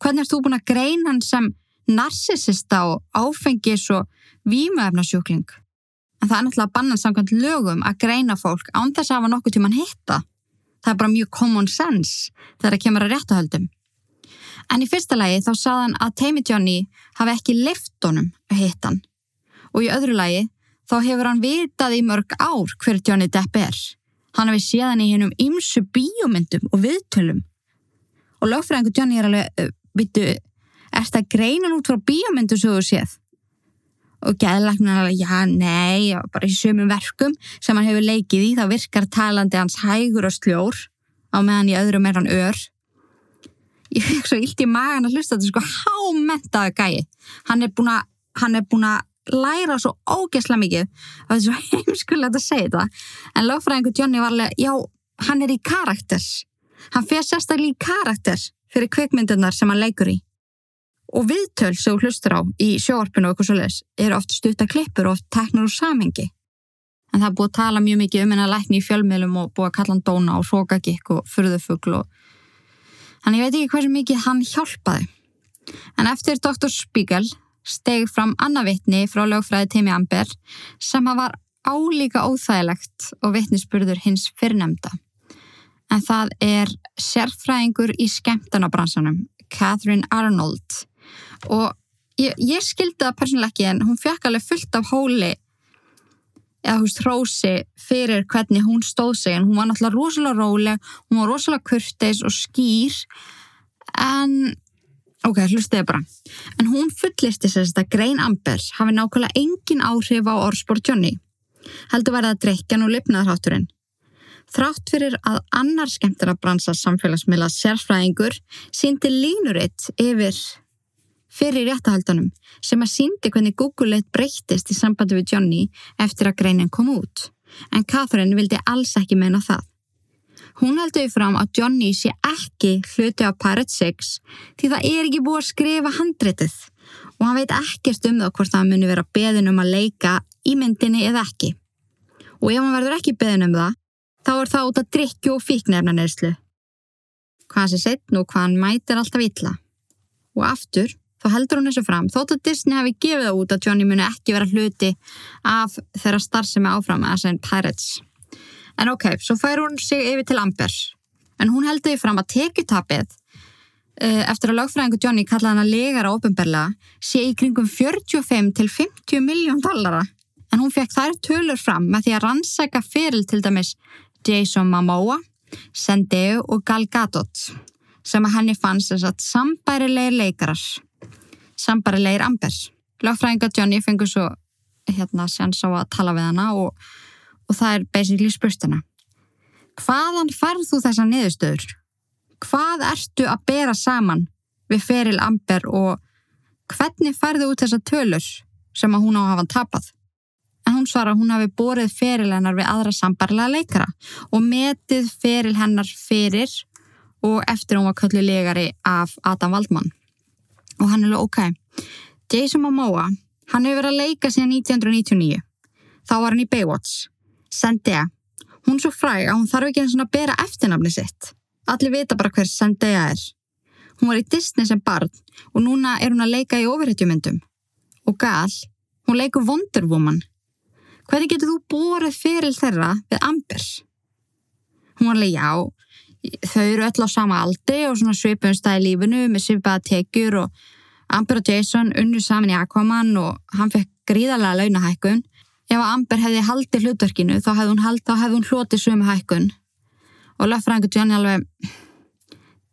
Hvernig erst þú búin að greina hann sem narsisista og áfengis og vímuefnasjúkling? En það er náttúrulega bannan samkvæmt lögum að greina fólk án þess að hafa nokkuð tíman hitta. Það er bara mjög common sense þegar það kemur að réttahöldum. En í fyrsta lagi þá saðan að Teimi Johnny hafi ekki lift honum að hitta hann. Og í öðru lagi þá hefur hann vitað í mörg ár hver Johnny Depp er. Hann hefði séðan í hennum ymsu bíomindum og viðtölum. Og lögfræðingu Johnny er alveg, vittu, er þetta greinan út frá bíomindu svo þú séð? Og gæðlagnin er alveg, já, nei, bara í sömum verkum sem hann hefur leikið í þá virkar talandi hans hægur og sljór á meðan í öðrum er hann ör ég fekk svo illt í magan að hlusta þetta sko. Hámentaði gæi. Hann er búin að, hann er búin að læra svo ógesla mikið. Þetta er svo <laughs> heimskulegt að segja þetta. En lögfræðingur Johnny var alveg, já, hann er í karakter. Hann fyrir sérstaklega í karakter fyrir kveikmyndunar sem hann leikur í. Og viðtöl sem þú hlustur á í sjóarpinu og eitthvað svolítið er oft stuttaklippur og oft teknur úr samengi en það er búið að tala mjög mikið um henn að lækni í fjölmiðlum og búið að kalla hann dóna og sókagikk og furðufugl og Þannig ég veit ekki hversu mikið hann hjálpaði. En eftir Dr. Spiegel steg fram annarvittni frá lögfræði Timi Amber sem var álíka óþægilegt og vittnisspurður hins fyrrnemda. En það er sérfræðingur í skemmtanabransanum, Catherine Arnold. Og ég, ég skildi það persónuleg ekki en hún fekk alveg fullt af hóli eða þú veist hrósi fyrir hvernig hún stóð sig. En hún var náttúrulega rosalega róleg hún var rosalega kurteis og skýr. En ok, hlustiði bara. En hún fullisti sérst að Grein Amber hafi nákvæmlega engin áhrif á orðspór Johnny heldur verið að dreykjan og lifnaðarhátturinn. Þrátt fyrir að annar skemmtir að bransa samfélagsmiðla sérfræðingur síndi línuritt yfir fyrir réttahaldunum sem að síndi hvernig Google eitt breyttist í sambandi við Johnny eftir að greinin kom út. En Catherine vildi alls ekki meina það. Hún heldur fram að Johnny sé ekki hluti á Pirate 6 því það er ekki búið að skrifa handritið og hann veit ekkert um það hvort það muni vera beðin um að leika í myndinni eða ekki. Og ef hann verður ekki beðin um það, þá er það út að drikju og fíknefna neðslu. Hvað sé setn og hvað hann mætir alltaf illa. Og aftur, þá heldur hún þessu fram. Þótt að Disney hafi gefið það út að Johnny muni ekki vera hluti af þeirra starfsemi áfram að þessan Pirates. En ok, svo fær hún sig yfir til Amber. En hún heldur því fram að tekutapið eh, eftir að lögfræðingu Johnny kallaði hann að legara ofinberlega sé í kringum 45 til 50 miljón dollara. En hún fekk þær tölur fram með því að rannsæka fyrir til dæmis Jason Momoa, Zendaya og Gal Gadot sem að henni fannst þess að sambærilegir leikarar, sambærilegir ambers. Lögfræðinga Johnny fengur svo hérna sjans á að tala við hana og, og það er basically spurstuna. Hvaðan farð þú þessa niðurstöður? Hvað ertu að bera saman við feril Amber og hvernig farðu út þessa tölur sem að hún á að hafa tapað? En hún svara að hún hafi borið feril hennar við aðra sambarlega leikara og metið feril hennar fyrir og eftir hún var köllu legari af Adam Waldmann. Og hann er alveg ok. Jason Momoa, hann hefur verið að leika síðan 1999. Þá var hann í Baywatch. Zendaya, hún er svo fræg að hún þarf ekki eins og að bera eftirnafni sitt. Allir vita bara hver Zendaya er. Hún var í Disney sem barn og núna er hún að leika í ofurhetjumyndum. Og Gal, hún leikur Wonder Woman. Hvernig getur þú borðið fyrir þeirra við Amber? Hún var alveg, já, þau eru öll á sama aldri og svona svipum stæði lífinu með svipaða tekjur og Amber og Jason unnu saman í Aquaman og hann fekk gríðarlega launahækkun. Ef Amber hefði haldið hlutverkinu þá hefði hún, hald, hún hlotið sömu hækkun. Og löffræðingur Johnny alveg,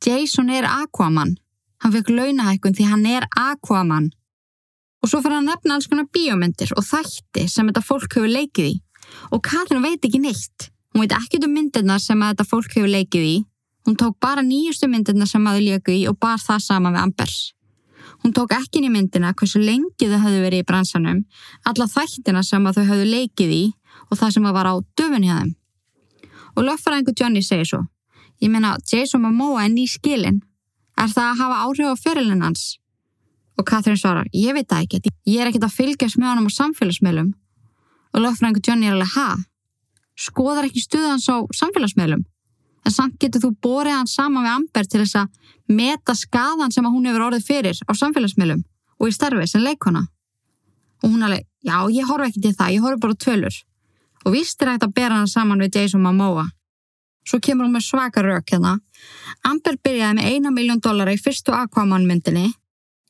Jason er Aquaman. Hann fekk launahækkun því hann er Aquaman. Og svo fyrir að nefna alls konar bíómyndir og þætti sem þetta fólk hefur leikið í. Og Katrin veit ekki neitt. Hún veit ekki um myndirna sem þetta fólk hefur leikið í. Hún tók bara nýjustu myndirna sem þau leikið í og bar það sama við Ambers. Hún tók ekki inn í myndina hversu lengi þau hafðu verið í bransanum, alla þættina sem þau hafðu leikið í og það sem var á döfunni að þeim. Og löffræðingu Johnny segir svo, ég meina Jason Momoa er ný skilin, er það að hafa áhrif á fyrirlin hans? Og Katrín svarar, ég veit það ekki, ég er ekkert að fylgjast með honum á samfélagsmiðlum. Og lögfræðingur Johnny er alveg, ha? Skoðar ekki stuðans á samfélagsmiðlum? En samt getur þú borið hann saman við Amber til þess að meta skadan sem hún hefur orðið fyrir á samfélagsmiðlum og í starfi sem leikona. Og hún alveg, já, ég horf ekki til það, ég horf bara tölur. Og vist er hægt að bera hann saman við Jason Momoa. Svo kemur hún með svaka rauk hérna. Amber byrjaði með eina miljón dólar í fyrstu Aquaman myndinni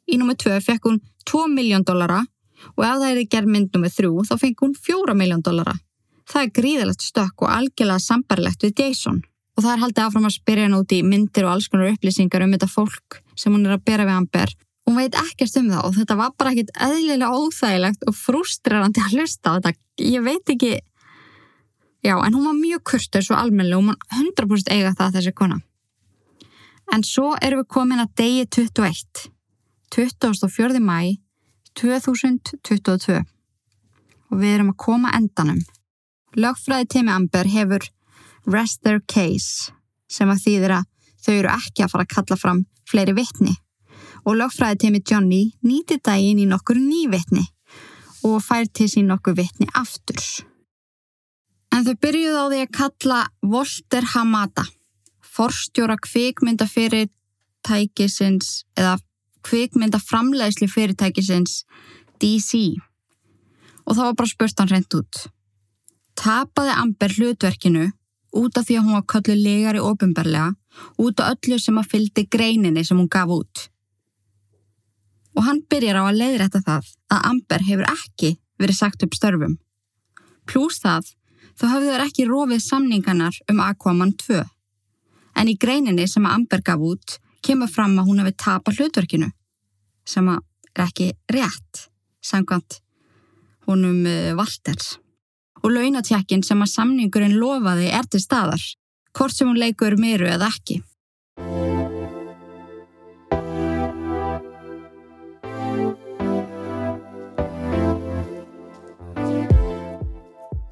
Í nummið 2 fekk hún 2 miljón dollara og ef það er gerð mynd nummið 3 þá fengi hún 4 miljón dollara. Það er gríðilegt stökk og algjörlega sambarlegt við Jason. Og það er haldið áfram að spyrja hann út í myndir og alls konar upplýsingar um þetta fólk sem hún er að bera við Amber. Hún veit ekkert um það og þetta var bara ekkit eðlilega óþægilegt og frustrerandi að hlusta á þetta. Ég veit ekki... Já, en hún var mjög kurtus og almennileg og hún 100% eiga það þessi kona. En svo erum við komin að degi 21. 24. mæ 2022 og við erum að koma endanum. Lögfræði Timi Amber hefur rest their case sem að þýðir að þau eru ekki að fara að kalla fram fleiri vittni og lögfræði Timi Johnny nýti daginn í nokkur nývittni og fær til sín nokkur vittni aftur. En þau byrjuð á því að kalla Volter Hamada, forstjóra kvikmyndafyrirtækisins eða kvikmynda framleiðsli fyrirtækisins DC og það var bara spurt hann reynd út. Tapaði Amber hlutverkinu út af því að hún var köllu legari ofinbarlega út af öllu sem að fyldi greininni sem hún gaf út. Og hann byrjar á að leiðrætta það að Amber hefur ekki verið sagt upp störfum. Plús það, þá hafðu þær ekki rofið samningarnar um Aquaman 2. En í greininni sem að Amber gaf út kemur fram að hún hefði tapað hlutverkinu sem er ekki rétt samkvæmt húnum Valters. Og launatjekkin sem að samningurinn lofaði er til staðar, hvort sem hún leikur meiru eða ekki.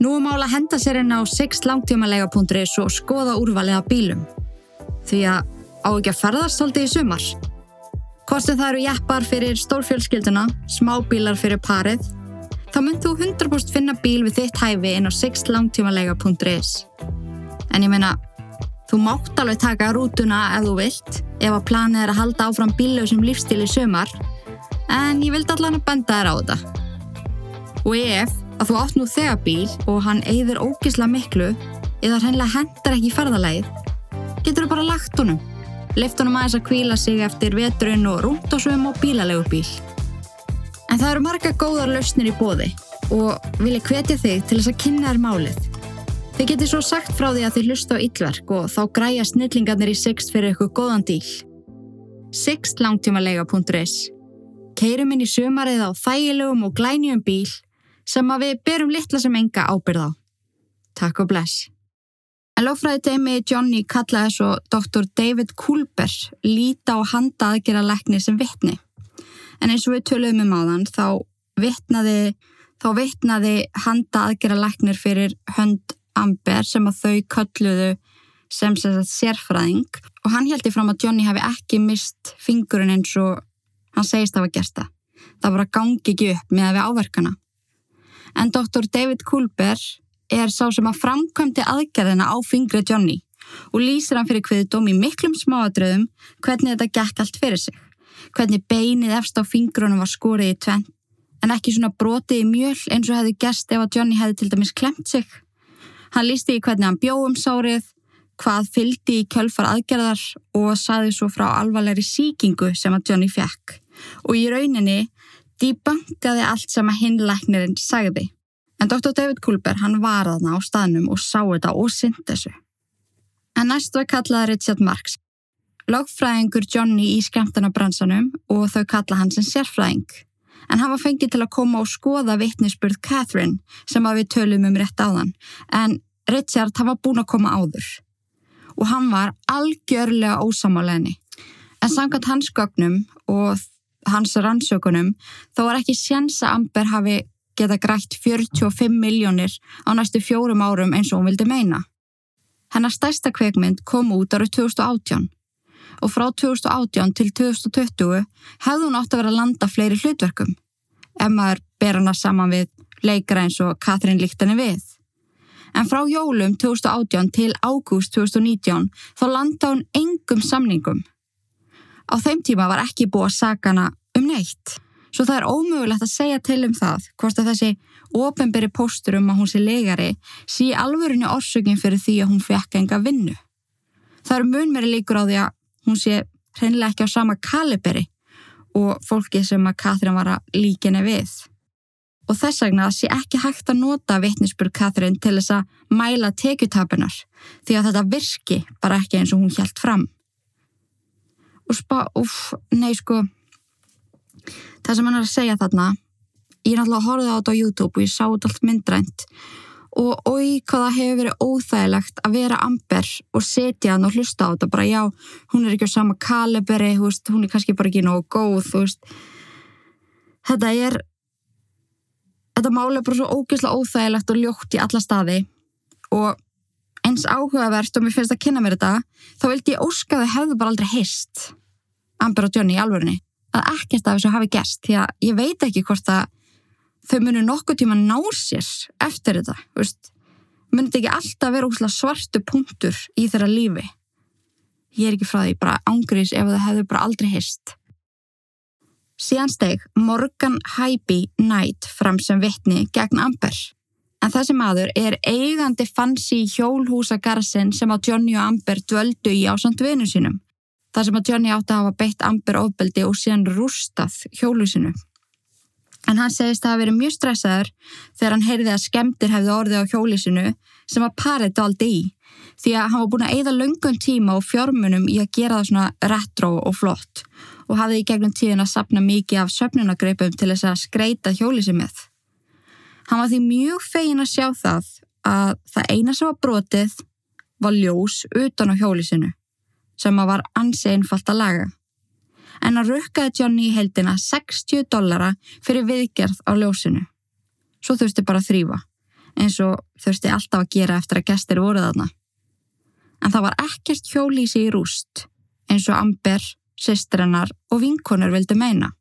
Nú mála henda sér inn á 6langtímalega.is og skoða úrvalið af bílum. Því að á ekki að ferðast svolítið í sumar. Hvort sem það eru jeppar fyrir stórfjölskylduna, smábílar fyrir parið, þá mynd þú 100% finna bíl við þitt hæfi inn á 6langtímalega.is. En ég meina, þú mátt alveg taka rútuna ef þú vilt, ef að planið er að halda áfram bílausum lífstíl í sömar, en ég vildi allan að benda þér á þetta. Og ef að þú átt nú þegar bíl og hann eigður ógisla miklu eða hreinlega hendar ekki í ferðalægið, getur þú bara lagt honum lift honum aðeins að kvíla sig eftir veturinn og rúnt á svöum og bílalegu bíl. En það eru marga góðar lausnir í bóði og vil ég hvetja þig til þess að kynna þér málið. Þið getur svo sagt frá því að þið hlusta á yllverk og þá græja snillingarnir í Sixt fyrir ykkur góðan díl. Sixtlangtímalega.is Keirum inn í sömarið á þægilegum og glænjum bíl sem að við berum litla sem enga ábyrð á. Takk og bless. En lófræði teimi Johnny kallaði svo Dr. David Kulber líta á handa aðgera lekni sem vittni. En eins og við töluðum um áðan þá vittnaði, þá vittnaði handa aðgera leknir fyrir hönd Amber sem að þau kölluðu sem sérfræðing og hann heldi fram að Johnny hafi ekki mist fingurinn eins og hann segist að hafa gert það. Það bara gangi ekki upp með að við áverkana. En Dr. David Kulber er sá sem að framkvæmdi aðgerðina á fingri Johnny og lýsir hann fyrir kviðdóm í miklum smáadröðum hvernig þetta gekk allt fyrir sig. Hvernig beinið efst á fingrunum var skorið í tvenn en ekki svona brotið í mjöl eins og hefði gæst ef að Johnny hefði til dæmis klemt sig. Hann lísti í hvernig hann bjóðum sárið, hvað fyldi í kjölfar aðgerðar og saði svo frá alvarlegri síkingu sem að Johnny fekk. Og í rauninni dýbankaði allt sem að hinleiknirinn sagði. En Dr. David Kulber hann var aðna á staðnum og sá þetta og syndi þessu. En næst var kallaði Richard Marks. Lagfræðingur Johnny í skemmtarnabransanum og þau kalla hann sem sérfræðing. En hann var fengið til að koma og skoða vittnisspurð Catherine sem að við tölum um rétt áðan. En Richard hann var búin að koma áður. Og hann var algjörlega ósamáleginni. En samkvæmt hans gögnum og hans rannsökunum þá var ekki séns að Amber hafi geta grætt 45 miljónir á næstu fjórum árum eins og hún vildi meina. Hennar stærsta kveikmynd kom út árið 2018 og frá 2018 til 2020 hefði hún átt að vera að landa fleiri hlutverkum ef maður ber hana saman við leikara eins og Katrín líkt henni við. En frá jólum 2018 til ágúst 2019 þá landa hún engum samningum. Á þeim tíma var ekki búið að saka hana um neitt. Svo það er ómögulegt að segja til um það hvort að þessi ofinberi póstur um að hún sé legari sé alvörinu orsökin fyrir því að hún fekk enga vinnu. Það eru mun meiri líkur á því að hún sé hreinlega ekki á sama kaliberi og fólki sem að Katrín var að líkinni við. Og þess vegna sé ekki hægt að nota vittnisspur Katrín til þess að mæla tekjutapunar því að þetta virki bara ekki eins og hún hjælt fram. Og spa, uff, nei sko það sem hann er að segja þarna ég er náttúrulega að horfa á þetta á YouTube og ég sá þetta allt myndrænt og oi hvað það hefur verið óþægilegt að vera amber og setja hann og hlusta á þetta bara já, hún er ekki á sama kaliberi veist, hún er kannski bara ekki nógu góð þetta er þetta máli er bara svo ógeðslega óþægilegt og ljótt í alla staði. Og eins áhugavert og mér finnst að kynna mér þetta þá vildi ég óska þau hefðu bara aldrei hist Amber og Johnny í alvörunni. Að ekkert af þessu hafi gerst því að ég veit ekki hvort að þau munu nokkuð tíma ná sér eftir þetta, veist. Muni þetta ekki alltaf vera svartu punktur í þeirra lífi? Ég er ekki frá því bara ángrís ef það hefur bara aldrei hist síðan steg Morgan Hybe Knight fram sem vittni gegn Amber. En þessi maður er eigandi fansi hjólhúsa garsin sem á Johnny og Amber dvöldu í ásand vinu sínum. Þar sem að Johnny átti að hafa beitt Amber ofbeldi og síðan rústað hjólusinu. En hann segist að hafa verið mjög stressaður þegar hann heyrði að skemdir hefði orðið á hjólisinu sem að parið daldi í því að hann var búin að eigða löngun tíma og fjármunum í að gera það svona retro og flott og hafði í gegnum tíðin að sapna mikið af söpnunagreipum til þess að skreita hjólisi með. Hann var því mjög fegin að sjá það að það eina sem var brotið var ljós utan á hjólisinu sem að var ansi einfalt að laga. En að rukkaði Johnny í heldina 60 dollara fyrir viðgerð á ljósinu. Svo þurfti bara að þrýfa, eins og þurfti alltaf að gera eftir að gestir voruð aðna. En það var ekkert hjólísi í rúst, eins og Amber, sistrennar og vinkonur vildi meina.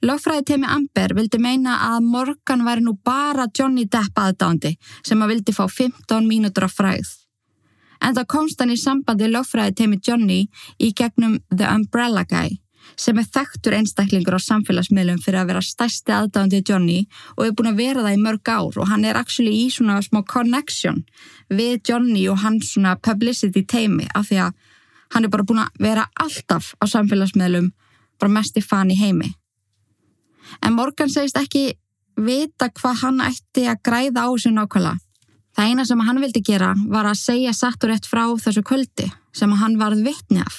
Lagfræði teimi Amber vildi meina að Morgan væri nú bara Johnny Depp aðdándi sem að vildi fá 15 mínútur af fræð en það komst hann í sambandi lögfræði teimi Johnny í gegnum The Umbrella Guy sem er þekktur einstaklingur á samfélagsmiðlum fyrir að vera stærsti aðdáðandi Johnny og er búin að vera það í mörg ár og hann er actually í svona smá connection við Johnny og hans svona publicity teimi af því að Hann er bara búin að vera alltaf á samfélagsmiðlum, bara mest í fan í heimi. En Morgan segist ekki vita hvað hann ætti að græða á þessu nákvæmlega. Það eina sem hann vildi gera var að segja satt og rétt frá þessu kvöldi sem hann varð vittni af.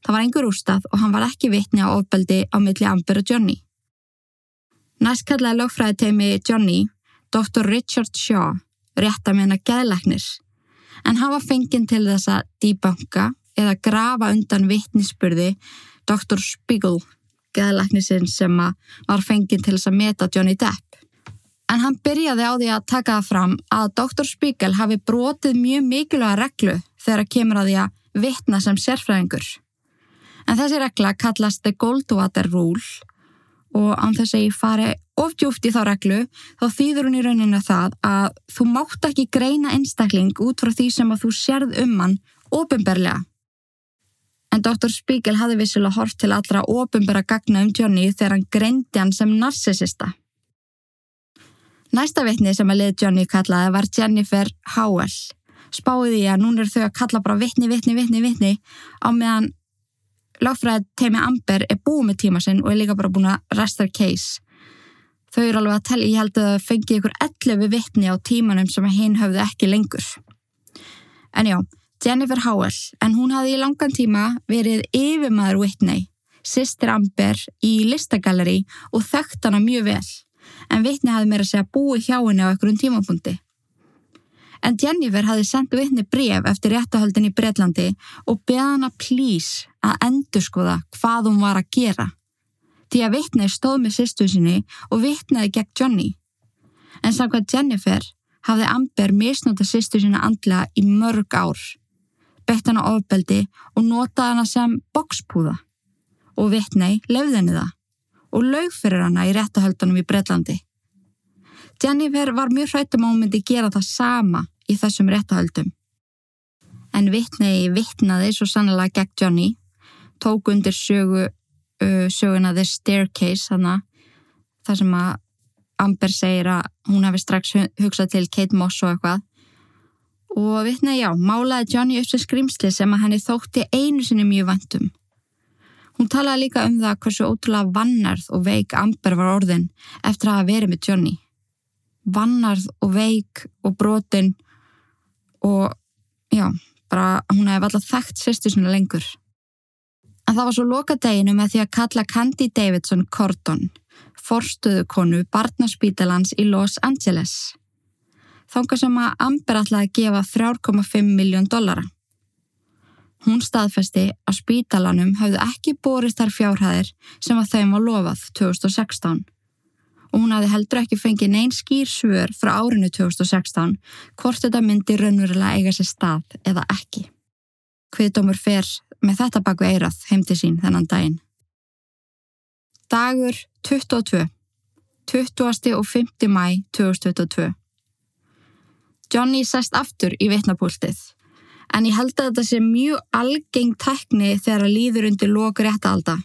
Það var engur úrstað og hann var ekki vittni á ofbeldi á milli Amber og Johnny. Næst kallaði lögfræði teimi Johnny, Dr. Richard Shaw, rétt að meina geðlæknir, en hann var fenginn til þess að dýbanka eða grafa undan vittnisspurði Dr. Spiegel, geðlæknisinn sem var fenginn til þess að meta Johnny Depp. En hann byrjaði á því að taka það fram að Dr. Spiegel hafi brotið mjög mikilvæga reglu þegar kemur að því að vittna sem sérfræðingur. En þessi regla kallast The Goldwater Rule og án þess að ég fari ofdjúft í þá reglu þá þýður hún í rauninu það að þú mátt ekki greina einstakling út frá því sem að þú sérð um hann ofinberlega. En Dr. Spiegel hafi vissilega hort til allra ofinbera gagna um Johnny þegar hann greindi hann sem narsisista. Næsta vitni sem að lið Johnny kallaði var Jennifer Howell. Spáði því að núna er þau að kalla bara vitni, vitni, vitni, vitni á meðan Láfræði teimi Amber er búið með tíma sinn og er líka bara búin að resta case. Þau eru alveg að tella, ég held að það fengi ykkur 11 vittni á tímanum sem hinn höfðu ekki lengur. En já, Jennifer Howell, en hún hafði í langan tíma verið yfirmaður Whitney, sýstir Amber í listagalleri og þekkt hana mjög vel, en Whitney hafði meira segja búið hjá henni á einhverjum tímapunkti. En Jennifer hafði sendt Whitney bref eftir réttahöldin í Breitlandi og beða hana please að endurskoða hvað hún var að gera. Því að Whitney stóð með sýstu sinni og Whitneyði gegn Johnny. En samkvæmt Jennifer hafði Amber misnóta sýstu sinna andla í mörg ár. Bett hana ofbeldi og notaði hana sem bokspúða. Og Whitney lefði henni það og laug fyrir hana í réttahöldunum í Breitlandi. Jennifer var mjög hrættum á að myndi gera það sama í þessum réttahöldum. En vittnei vittnaði svo sannlega gegn Johnny, tók undir sögu, uh, söguna The Staircase, hana, þar sem að Amber segir að hún hefði strax hugsað til Kate Moss og eitthvað. Og vittnei já, málaði Johnny upp sem skrimsli sem að henni þótti einu sinni mjög vantum. Hún talaði líka um það hversu ótrúlega vannarð og veik Amber var orðin eftir að hafa verið með Johnny vannarð og veik og brotin og já, bara hún hefði alltaf þekkt sérstu svona lengur. En það var svo loka deginu með því að kalla Candy Davidson Cordon, forstuðu konu barnaspítalans í Los Angeles. Þánga sem að Amber að gefa 3,5 miljón dollara. Hún staðfesti að spítalanum hafði ekki borist þar fjárhæðir sem að þeim var lofað 2016 og hún hafði heldur ekki fengið neyn skýr svör frá árinu 2016 hvort þetta myndi raunverulega eiga sér stað eða ekki. Hviðdómur fer með þetta baku eirað heimti sín þennan daginn. Dagur 22. 20. og 5. mæ 2022. Johnny sest aftur í vitnapúltið en ég held að þetta sé mjög algeng tekni þegar að líður undir lokur réttalda.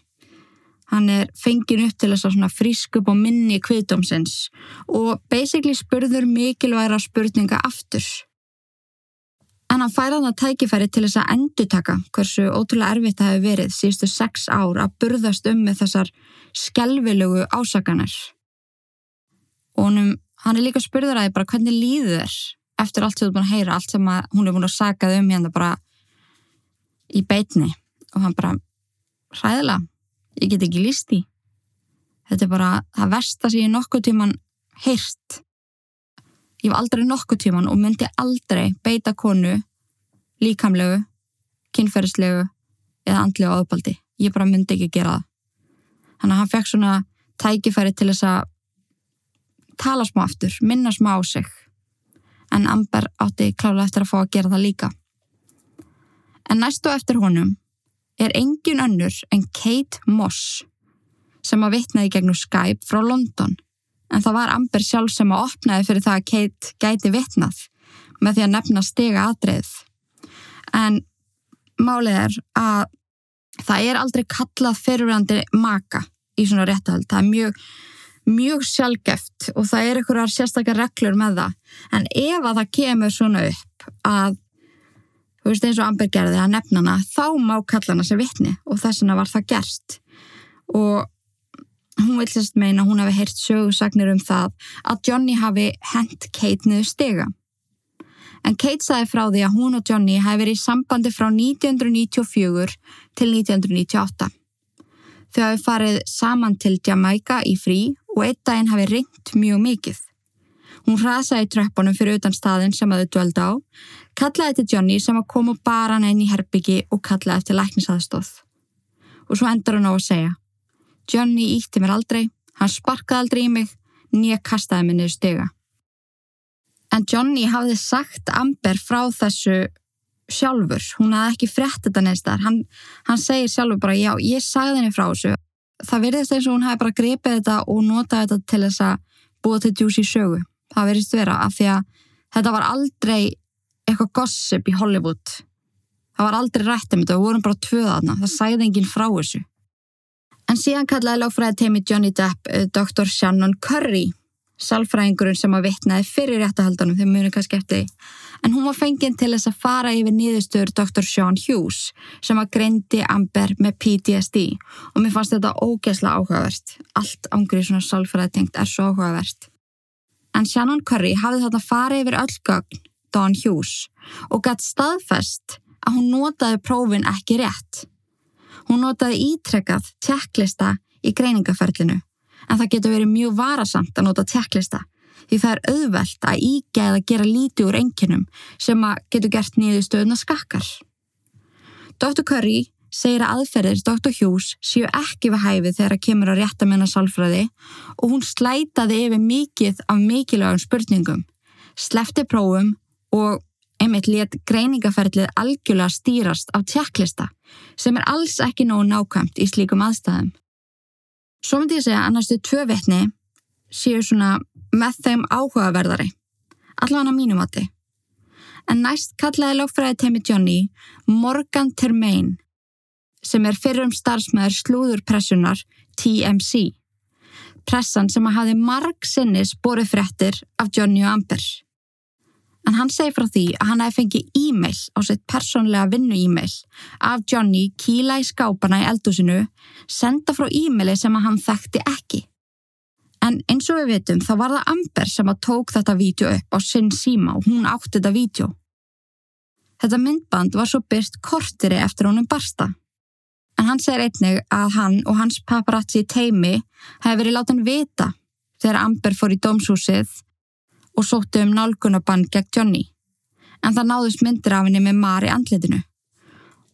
Hann er fengin upp til þess að frísk upp á minni kviðdómsins og basically spurður mikilværa spurninga aftur. En hann færa þannig tækifæri til þess að endutaka hversu ótrúlega erfitt það hefur verið síðustu sex ár að burðast um með þessar skelvilugu ásakanir. Og hann, hann er líka spurður að því bara hvernig líður þér eftir allt sem þú er búin að heyra, allt sem hún er búin að sakað um hérna bara í beitni og hann bara hræðilega ég get ekki líst í. Þetta er bara það versta sem ég nokkuð tíman heyrst. Ég var aldrei nokkuð tíman og myndi aldrei beita konu líkamlegu, kynferðislegu eða andlegu áðbaldi. Ég bara myndi ekki gera það. Þannig að hann fekk svona tækifæri til þess að tala smá aftur, minna smá á sig. En Amber átti klála eftir að fá að gera það líka. En næstu eftir honum er engin önnur en Kate Moss sem að vitnaði gegnum Skype frá London en það var Amber sjálf sem að opnaði fyrir það að Kate gæti vitnað með því að nefna stiga aðreið. En málið er að það er aldrei kallað fyrirvændi maka í svona réttahald. Það er mjög, mjög sjálfgeft og það er einhverjar sérstakar reglur með það. En ef að það kemur svona upp að þú veist eins og Amber gerði að nefna hana, þá má kalla hana sem vittni og þess vegna var það gerst. Og hún vil sérst meina hún hafi heyrt sögursagnir um það að Johnny hafi hent Kate niður stiga. En Kate sagði frá því að hún og Johnny hafi verið í sambandi frá 1994 til 1998. Þau hafi farið saman til Jamaica í frí og einn daginn hafi ringt mjög mikið. Hún hrasaði tröppunum fyrir utan staðin sem að þau döldi á, kallaði til Johnny sem að koma bara hann inn í herbyggi og kallaði eftir læknisaðstóð. Og svo endur hann á að segja Johnny ítti mér aldrei, hann sparkaði aldrei í mig, nýja kastaði mér niður stiga. En Johnny hafði sagt Amber frá þessu sjálfur, hún hafði ekki frett þetta neins þar, hann, hann segir sjálfur bara já, ég sagði henni frá þessu. Það verðist eins og hún hafi bara grepið þetta og notað þetta til þess að búa til djús í sögu. Það verðist vera af því að þetta var aldrei eitthvað gossip í Hollywood. Það var aldrei rætt um þetta, við vorum bara tvöðaðna, það sæði enginn frá þessu. En síðan kallaði lágfræði teimi Johnny Depp uh, Dr. Shannon Curry, salfræðingurinn sem að vittnaði fyrir réttahaldunum, þeim muni kannski eftir. En hún var fenginn til þess að fara yfir nýðustur Dr. Sean Hughes sem að greindi Amber með PTSD og mér fannst þetta ógeðslega áhugavert. Allt ángrið svona salfræði tengt er svo áhugavert. En Shannon Curry hafði þarna farið yfir öll gögn Don Hughes og gætt staðfest að hún notaði prófin ekki rétt. Hún notaði ítrekkað tjekklista í greiningaferlinu en það getur verið mjög varasamt að nota tjekklista því það er auðvelt að ígæða að gera lítið úr enginum sem að getur gert nýðu stöðuna skakkar. Dr. Curry segir að aðferðir Dr. Hughes séu ekki við hæfið þegar að kemur að rétta menna sálfræði og hún slætaði yfir mikið af mikilvægum spurningum, slefti prófum og einmitt let greiningaferlið algjörlega stýrast af tjekklista sem er alls ekki nógu nákvæmt í slíkum aðstæðum. Svo myndi ég segja að næstu tvö vetni séu svona með þeim áhugaverðari, allavega á mínum átti. En næst kallaði lókfræði teimi Johnny Morgan Termaine sem er fyrrum starfsmæður slúðurpressunar TMC. Pressan sem að hafi marg sinnis borið fréttir af Johnny og Amber en hann segi frá því að hann hefði fengið e-mail á sitt persónlega vinnu-e-mail af Johnny kýla í skápana í eldusinu, senda frá e-maili sem að hann þekkti ekki. En eins og við veitum þá var það Amber sem að tók þetta vídeo upp á sinn síma og hún átti þetta vídeo. Þetta myndband var svo byrst kortiri eftir honum barsta. En hann segir einnig að hann og hans paparazzi teimi hefði verið látan vita þegar Amber fór í dómshúsið og sóttu um nálgunabann gegn Johnny. En það náðust myndir af henni með Mari andletinu.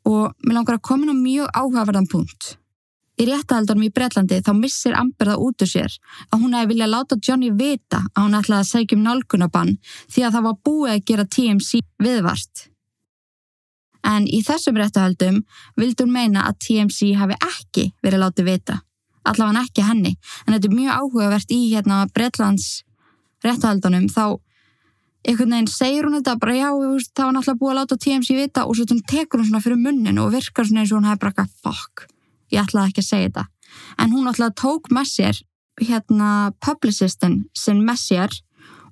Og mér langar að koma inn á mjög áhugaverðan punkt. Í réttahaldunum í Breitlandi þá missir Amber það út úr sér að hún hefði viljað láta Johnny vita að hún ætlaði að segja um nálgunabann því að það var búið að gera TMC viðvart. En í þessum réttahaldum vildur meina að TMC hafi ekki verið látið vita. Allavega ekki henni. En þetta er mjög áhugavert í hérna Breitlands réttahaldunum þá einhvern veginn segir hún þetta bara já, það var náttúrulega búið að láta TMC vita og svo tekur hún svona fyrir munnin og virkar svona eins og hún hefði bara eitthvað fuck, ég ætlaði ekki að segja þetta en hún náttúrulega tók með sér hérna publicistin sinn með sér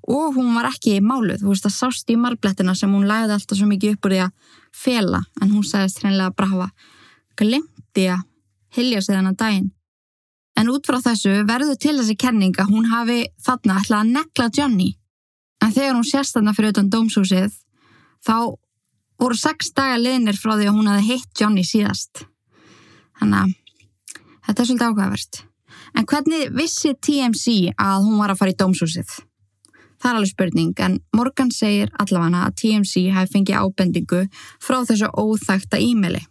og hún var ekki í máluð, þú veist það sást í marblettina sem hún læði alltaf svo mikið upp úr því að fela en hún sagðist hreinlega bara hafa glemti að hilja sig þennan daginn En út frá þessu verður til þessi kenning að hún hafi þarna ætlað að nekla Johnny. En þegar hún sérst þarna fyrir utan dómshúsið, þá voru sex dagar liðnir frá því að hún hafi hitt Johnny síðast. Þannig að þetta er svolítið ákveðavert. En hvernig vissi TMC að hún var að fara í dómshúsið? Það er alveg spurning, en Morgan segir allavega að TMC hafi fengið ábendingu frá þessu óþægta e-maili.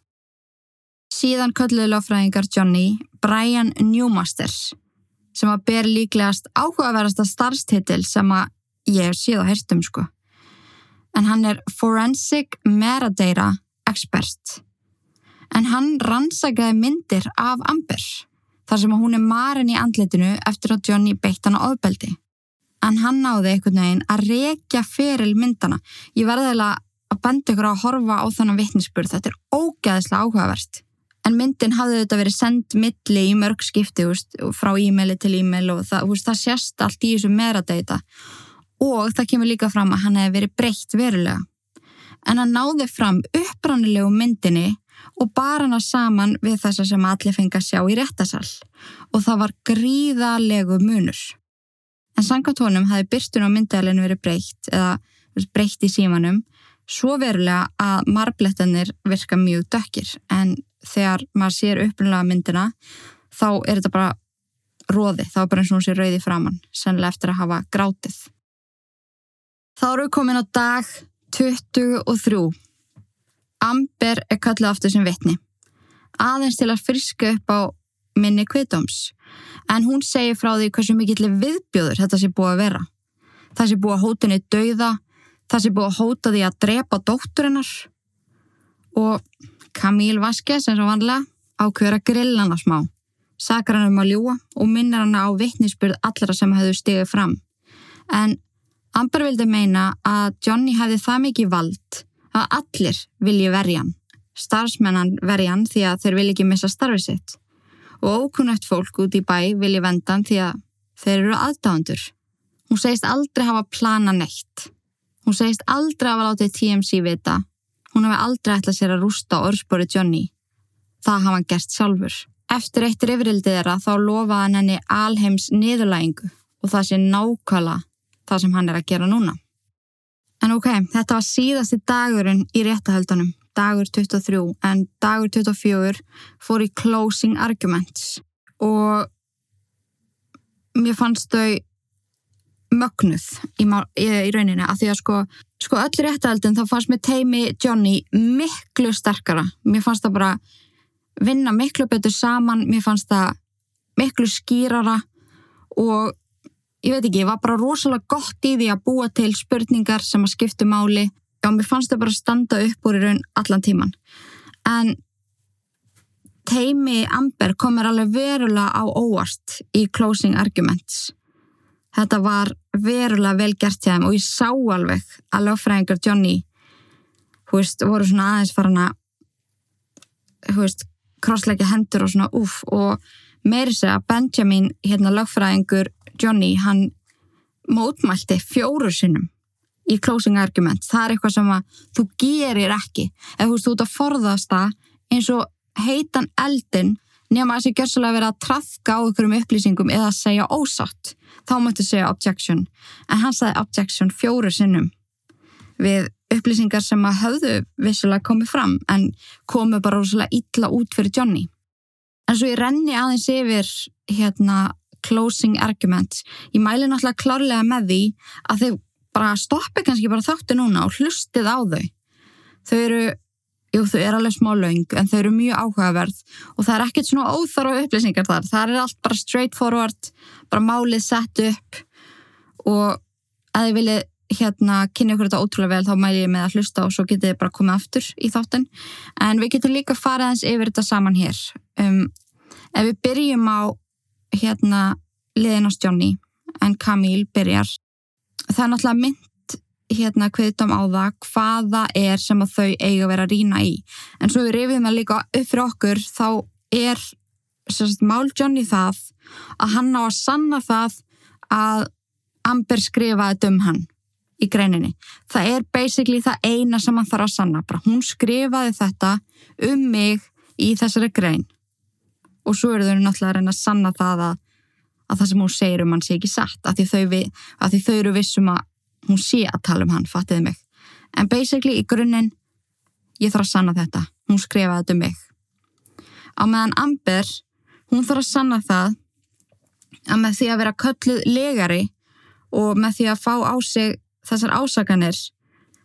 Síðan kölluði lögfræðingar Johnny Brian Newmasters sem að ber líklegast áhugaverðasta starfstitil sem að ég hef síðan herstum sko. En hann er Forensic Metadata Expert. En hann rannsakaði myndir af Amber þar sem hún er marin í andletinu eftir að Johnny beitt hann á ofbeldi. En hann náði einhvern veginn að rekja feril myndana. Ég verði að benda ykkur að horfa á þannan vittnisspurð. Þetta er ógeðslega áhugavert en myndin hafði þetta verið sendt milli í mörg skipti úst, frá e-maili til e-mail og það, úst, það sést allt í þessu meðradata og það kemur líka fram að hann hefði verið breytt verulega en hann náði fram upprannilegu myndinni og bar hana saman við þessa sem allir fengi að sjá í réttasal og það var gríðalegu munur. En sangatónum hafi byrstun á myndælinu verið breytt eða breytt í símanum svo verulega að marblettanir virka mjög dökkir en þegar maður sér upprannlega myndina þá er þetta bara róði, þá er bara eins og hún sé rauði framann, sennilega eftir að hafa grátið. Þá eru við komin á dag 23. Amber er kallið aftur sem vitni. Aðeins til að friska upp á minni kviðdóms. En hún segir frá því hversu mikill viðbjóður þetta sé búið að vera. Það sé búið að hóta henni dauða, það sé búið að hóta því að drepa dótturinnar. Og Camille Vasquez, eins og vanlega, ákveður að grilla hana smá. Sakar hann um að ljúa og minnir hann á vittnisspurð allra sem hefðu stigið fram. En Amber vildi meina að Johnny hefði það mikið vald að allir vilji verjan, starfsmennan verjan því að þeir vilji ekki missa starfið sitt og ókunnætt fólk út í bæ vilji vendan því að þeir eru aðdáðandur. Hún segist aldrei hafa plana neitt. Hún segist aldrei hafa látið TMC vita. Hún hefði aldrei ætlað sér að rústa orðspori Johnny. Það hafa hann gert sjálfur. Eftir eittir yfirildið þeirra þá lofaði hann henni alheims niðurlægingu og það sé nákvæmlega það sem hann er að gera núna. En ok, þetta var síðasti dagurinn í réttahöldunum, dagur 23, en dagur 24 fór í closing arguments og mér fannst þau mögnuð í, í, rauninni að því að sko, sko öll réttahöldun þá fannst mér teimi Johnny miklu sterkara. Mér fannst það bara vinna miklu betur saman, mér fannst það miklu skýrara og ég veit ekki, ég var bara rosalega gott í því að búa til spurningar sem að skiptu máli. Og mér fannst það bara að standa upp úr í raun allan tíman en teimi Amber komur alveg verulega á óvart í closing arguments. Þetta var verulega vel gert hjá þeim og ég sá alveg að lögfræðingar Johnny veist, voru svona aðeins farin að krossleika hendur og svona uff og meiri segja Benjamin, hérna lögfræðingur Johnny, hann mótmælti fjóru sinnum í closing argument. Það er eitthvað sem að þú gerir ekki. Ef þú veist, þú ert að forðast það eins og heitan eldin nema að þessi gjörsulega verið að trafka á ykkurum upplýsingum eða að segja ósatt. Þá mættu segja objection. En hann sagði objection fjóru sinnum við upplýsingar sem að höfðu vissulega komið fram en komu bara rosalega illa út fyrir Johnny. En svo ég renni aðeins yfir hérna closing arguments. Ég mæli náttúrulega klárlega með því að þau bara stoppi kannski bara þáttu núna og hlustið á þau. Þau eru, jú þau eru alveg smá laung en þau eru mjög áhugaverð og það er ekkert svona óþára upplýsingar þar. Það er allt bara straight forward, bara málið sett upp og að þið viljið hérna kynni okkur þetta ótrúlega vel þá mæli ég með að hlusta og svo getið þið bara komið aftur í þáttin en við getum líka farið eins yfir þetta saman hér um, ef við byrjum á hérna liðinast Johnny en Camille byrjar það er náttúrulega mynd hérna hviðdám á það hvaða er sem að þau eiga að vera að rína í en svo við rifjum það líka upp fyrir okkur þá er sérst, mál Johnny það að hann á að sanna það að Amber skrifaði um hann í greininni. Það er basically það eina sem hann þarf að sanna. Bara hún skrifaði þetta um mig í þessari grein og svo eru þau náttúrulega að reyna að sanna það að, að það sem hún segir um hann sé ekki satt. Að því þau, við, að því þau eru vissum að hún sé að tala um hann, fattiði mig. En basically í grunninn ég þarf að sanna þetta, hún skrifaði þetta um mig. Á meðan Amber hún þarf að sanna það að með því að vera kölluð legari og með því að fá á sig þessar ásaganir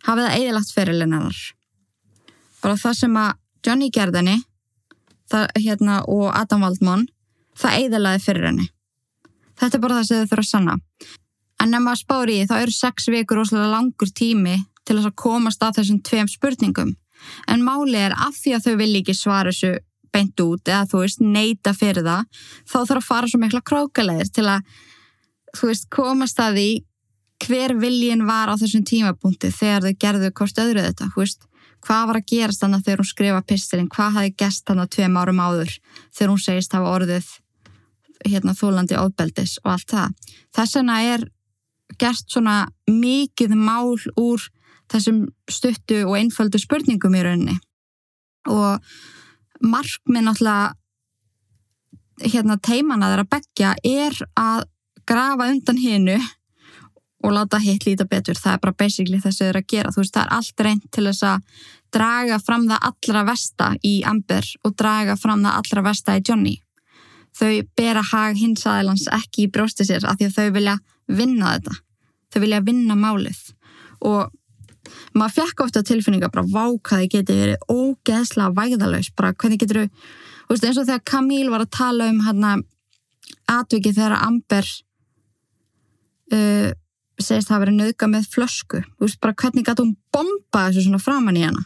hafið það eðilagt fyrirlinnar bara það sem að Johnny gerðinni það, hérna, og Adam Waldmann það eiðalaði fyrir henni. Þetta er bara það sem þau þurfa að sanna. En ef maður spári í þá eru sex vikur óslega langur tími til að komast að þessum tveim spurningum. En máli er af því að þau vil ekki svara þessu beint út eða þú veist neyta fyrir það þá þarf að fara svo mikla krókaleðir til að þú veist komast að því hver viljin var á þessum tímapunkti þegar þau gerðu hvort öðru þetta, þú veist hvað var að gerast þannig þegar hún skrifa pistilinn, hvað hafi gæst þannig tveim árum áður þegar hún segist hafa orðið hérna þólandi ofbeldis og allt það. Þess vegna er gert svona mikið mál úr þessum stuttu og einföldu spurningum í rauninni og markmið náttúrulega hérna teimana þeirra begja er að grafa undan hinnu og láta hitt líta betur, það er bara basically þess að þau eru að gera, þú veist, það er allt reynd til þess að draga fram það allra vesta í Amber og draga fram það allra vesta í Johnny. Þau bera hag hins aðeins ekki í brjósti sér af því að þau vilja vinna þetta. Þau vilja vinna málið. Og maður fekk ofta tilfinninga bara vákaði geti verið ógeðslega vægðalauðs, bara hvernig getur þú veist eins og þegar Camille var að tala um hérna atvikið þegar Amber uh, segist að hafa verið nöðga með flösku, þú veist bara hvernig gætu hún bomba þessu svona framann í hana?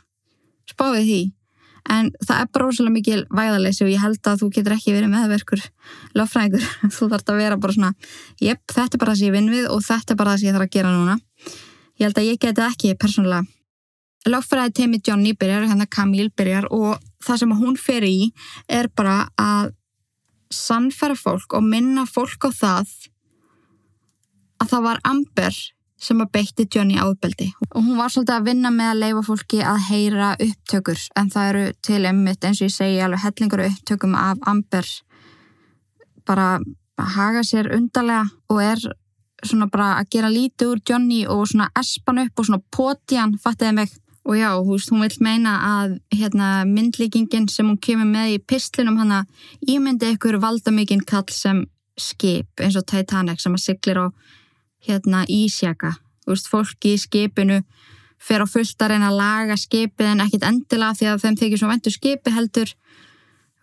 Spáðið því. En það er bara rosalega mikil væðalessi og ég held að þú getur ekki verið meðverkur löffræðingur, <laughs> þú þarfst að vera bara svona jepp, þetta er bara það sem ég vinn við og þetta er bara það sem ég þarf að gera núna. Ég held að ég geti ekki persónulega. Löffræði teimi Johnny byrjar hérna Camille byrjar og það sem hún fer í er bara að sannfæra fólk og minna fólk á það að það var Amber sem að beitti Johnny áðbeldi og hún var svolítið að vinna með að leifa fólki að heyra upptökur en það eru til einmitt eins og ég segi alveg hellingur upptökum af Amber. Bara að haga sér undarlega og er svona bara að gera lítið úr Johnny og svona espan upp og svona potjan fattiði mig? Og já, húst, hún vil meina að hérna, myndlíkingin sem hún kemur með í pistlinum hann að ímyndi ykkur valda mikinn kall sem skip eins og Titanic sem að siglir á hérna ísjaka veist, fólki í skipinu fer á fullt að reyna að laga skipið en ekkit endilega því að þeim þykir svo vendur skipi heldur.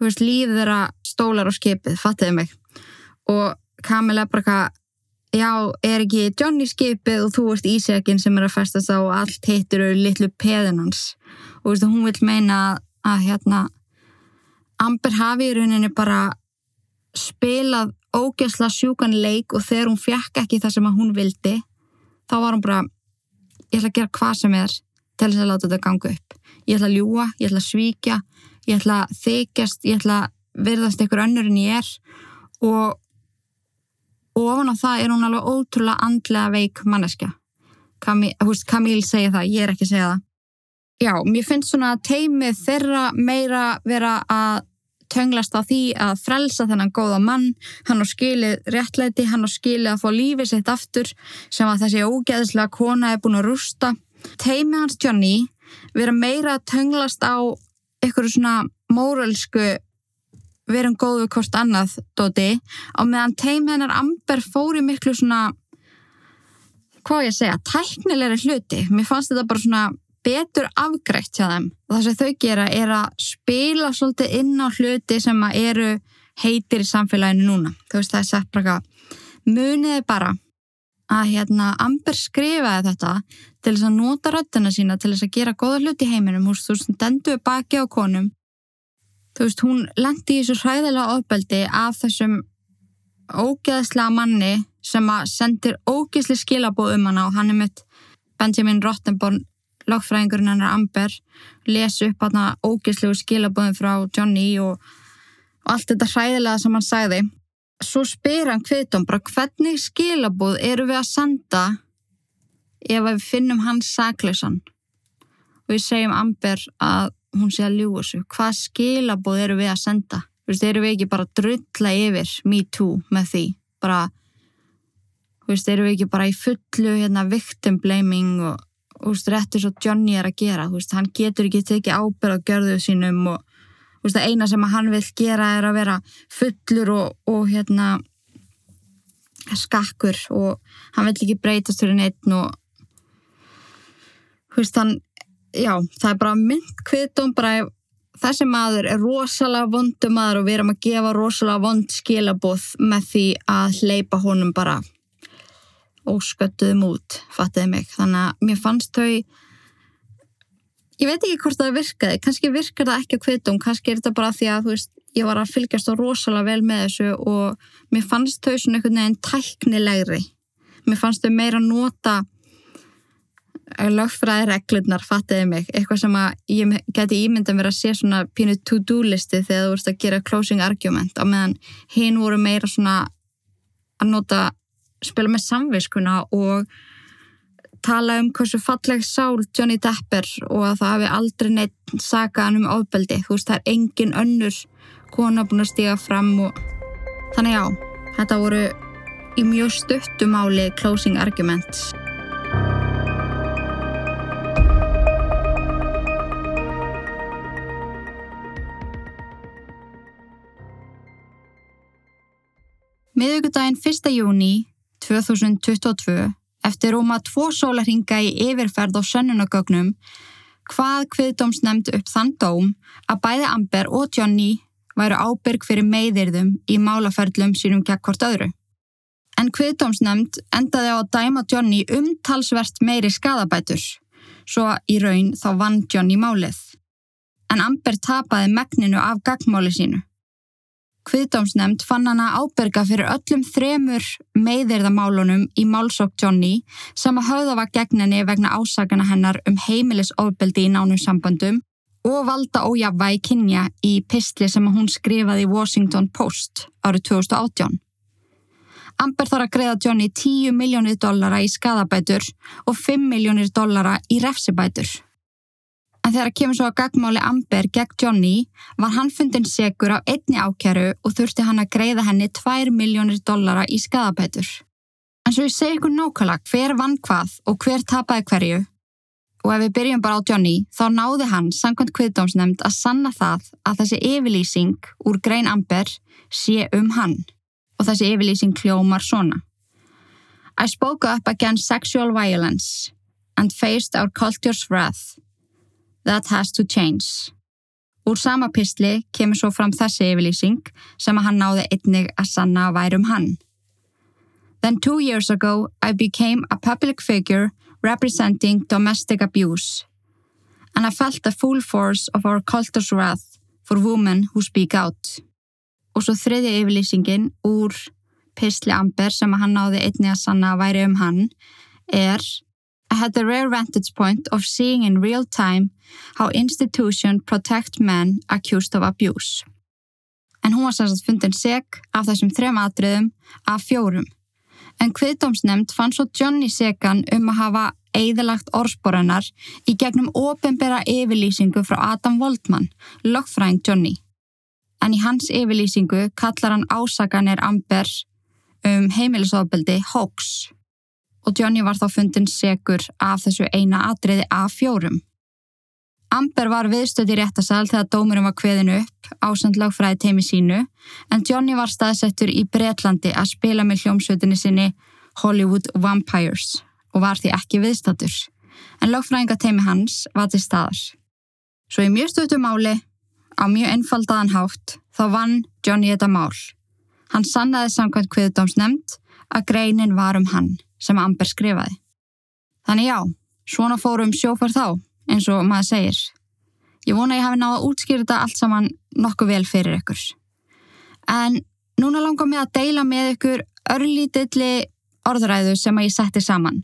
Veist, líð þeirra stólar á skipið, fattiði mig? Og Kamil er bara eitthvað já, er ekki Johnny skipið og þú ert ísjakin sem er að festast á og allt hittir eru litlu peðinans og veist, hún vil meina að hérna Amber hafi í rauninni bara spilað ógesla sjúkan leik og þegar hún fjekk ekki það sem hún vildi þá var hún bara ég ætla að gera hvað sem er til þess að láta þetta ganga upp. Ég ætla að ljúa, ég ætla að svíkja ég ætla að þykjast, ég ætla að verðast einhver önnur en ég er. Og og ofan á það er hún alveg ótrúlega andlega veik manneskja. Kamíl segir það, ég er ekki að segja það. Já, mér finnst svona teimið þeirra meira vera að tönglast á því að frelsa þennan góða mann, hann á skilið réttleiti, hann á skilið að fá lífið sitt aftur sem að þessi ógeðslega kona er búin að rústa. Teimi hans Johnny vera meira að tönglast á ykkur svona móralsku verum góðu hvort annað dóti og meðan teimi hennar Amber fóri miklu svona hvað ég segja, tæknilegri hluti. Mér fannst þetta bara svona betur afgreitt hjá þeim. Og það sem þau gera er að spila svolítið inn á hluti sem eru heitir í samfélaginu núna. Þú veist það er sett bara muniði bara að hérna Amber skrifaði þetta til þess að nota röttina sína til þess að gera góða hluti í heiminum. Þú veist hún denduði baki á konum. Þú veist hún lendi í þessu hræðilega ofbeldi af þessum ógeðslega manni sem að sendir ógeðsli skilabóð um hana og hann er mitt Benjamin Rottenborn lagfræðingurinn hennar Amber lesi upp hana ógeðslegu skilabóðin frá Johnny og, og allt þetta hræðilega sem hann sagði. Svo spyr hann hvitum bara hvernig skilabóð eru við að senda ef við finnum hans sakleysan og við segjum Amber að hún sé að ljúa þessu. Hvað skilabóð eru við að senda? Þú veist, eru við ekki bara að drulla yfir me too með því? Bara, þú veist, eru við ekki bara í fullu hérna victim blaming og veist, réttur svo Johnny er að gera veist, hann getur ekki tekið ábyrð á görðu sínum og veist, eina sem hann vil gera er að vera fullur og, og hérna skakkur og hann vil ekki breytast fyrir neitt og hann, já, það er bara mynd kvitum bara þessi maður er rosalega vondu maður og við erum að gefa rosalega vond skilabóð með því að hleypa honum bara ósköttuðum út, fattiði mig. Þannig að mér fannst þau ég veit ekki hvort það virkaði kannski virkar það ekki að kvitum kannski er þetta bara því að veist, ég var að fylgjast á rosalega vel með þessu og mér fannst þau svona einhvern veginn tæknilegri. Mér fannst þau meira nota lögfræði reglurnar, fattiði mig. Eitthvað sem að ég geti ímyndan verið að sé svona pínu to-do listi þegar þú vorust að gera closing argument á meðan hinn voru meira svona að nota spila með samviskuna og tala um hversu falleg sál Johnny Depp er og að það hafi aldrei neitt sagað um ofbeldi. Þú veist, það er engin önnur kona búin að stiga fram og þannig já, þetta voru í mjög stuttumáli closing arguments. Miðugudaginn 1. júni 2022, eftir rúma tvo sólarhinga í yfirferð og sönnunagögnum, hvað kviðdómsnemnd upp þann dóm að bæði Amber og Johnny væru ábyrg fyrir meðirðum í málaferðlum sínum gegn hvort öðru. En kviðdómsnemnd endaði á að dæma Johnny umtalsvert meiri skadabætur, svo í raun þá vann Johnny málið. En Amber tapaði megninu af gagmáli sínu. Kviðdómsnemnd fann hana áberga fyrir öllum þremur meðirðamálunum í málsók Johnny sem að höfða var gegninni vegna ásakana hennar um heimilisofbeldi í nánum samböndum og valda ójafvægi kynja í pistli sem hún skrifaði í Washington Post árið 2018. Amber þarf að greiða Johnny 10 miljónir dollara í skadabætur og 5 miljónir dollara í refsibætur. En þegar að kemur svo að gagmáli Amber gegn Johnny var hann fundin segur af einni ákjæru og þurfti hann að greiða henni 2 miljónir dollara í skadabætur. En svo ég segi ykkur nákvæmlega hver vann hvað og hver tapaði hverju. Og ef við byrjum bara á Johnny þá náði hann samkvæmt kviðdómsnefnd að sanna það að þessi yfirlýsing úr grein Amber sé um hann. Og þessi yfirlýsing kljómar svona. I spoke up against sexual violence and faced our culture's wrath. That has to change. Úr sama pistli kemur svo fram þessi yfirlýsing sem að hann náði einnig að sanna værum hann. Then two years ago I became a public figure representing domestic abuse and I felt the full force of our culture's wrath for women who speak out. Og svo þriðja yfirlýsingin úr pistli Amber sem að hann náði einnig að sanna væri um hann er I had the rare vantage point of seeing in real time how institution protect men accused of abuse. En hún var sérstænt fundin seg af þessum þrem atriðum af fjórum. En kviðdómsnefnd fann svo Johnny segan um að hafa eðalagt orðsporanar í gegnum ofinbera yfirlýsingu frá Adam Waldman, loggfræðing Johnny. En í hans yfirlýsingu kallar hann ásaganir Amber um heimilisofbeldi hoax og Johnny var þá fundin segur af þessu eina atriði af fjórum. Amber var viðstöð í réttasal þegar dómurum var kveðinu upp á sandlagfræði teimi sínu en Johnny var staðsettur í Breitlandi að spila með hljómsveitinni sinni Hollywood Vampires og var því ekki viðstattur en lagfræðingateimi hans var til staðar. Svo í mjög stötu máli, á mjög einfaldaðan hátt, þá vann Johnny þetta mál. Hann sannaði samkvæmt kviðdómsnemnd að greinin var um hann sem Amber skrifaði. Þannig já, svona fórum sjófar þá, eins og maður segir. Ég vona ég hafi náða að útskýra þetta allt saman nokkuð vel fyrir ykkur. En núna langar mig að deila með ykkur örlítilli orðræðu sem að ég setti saman.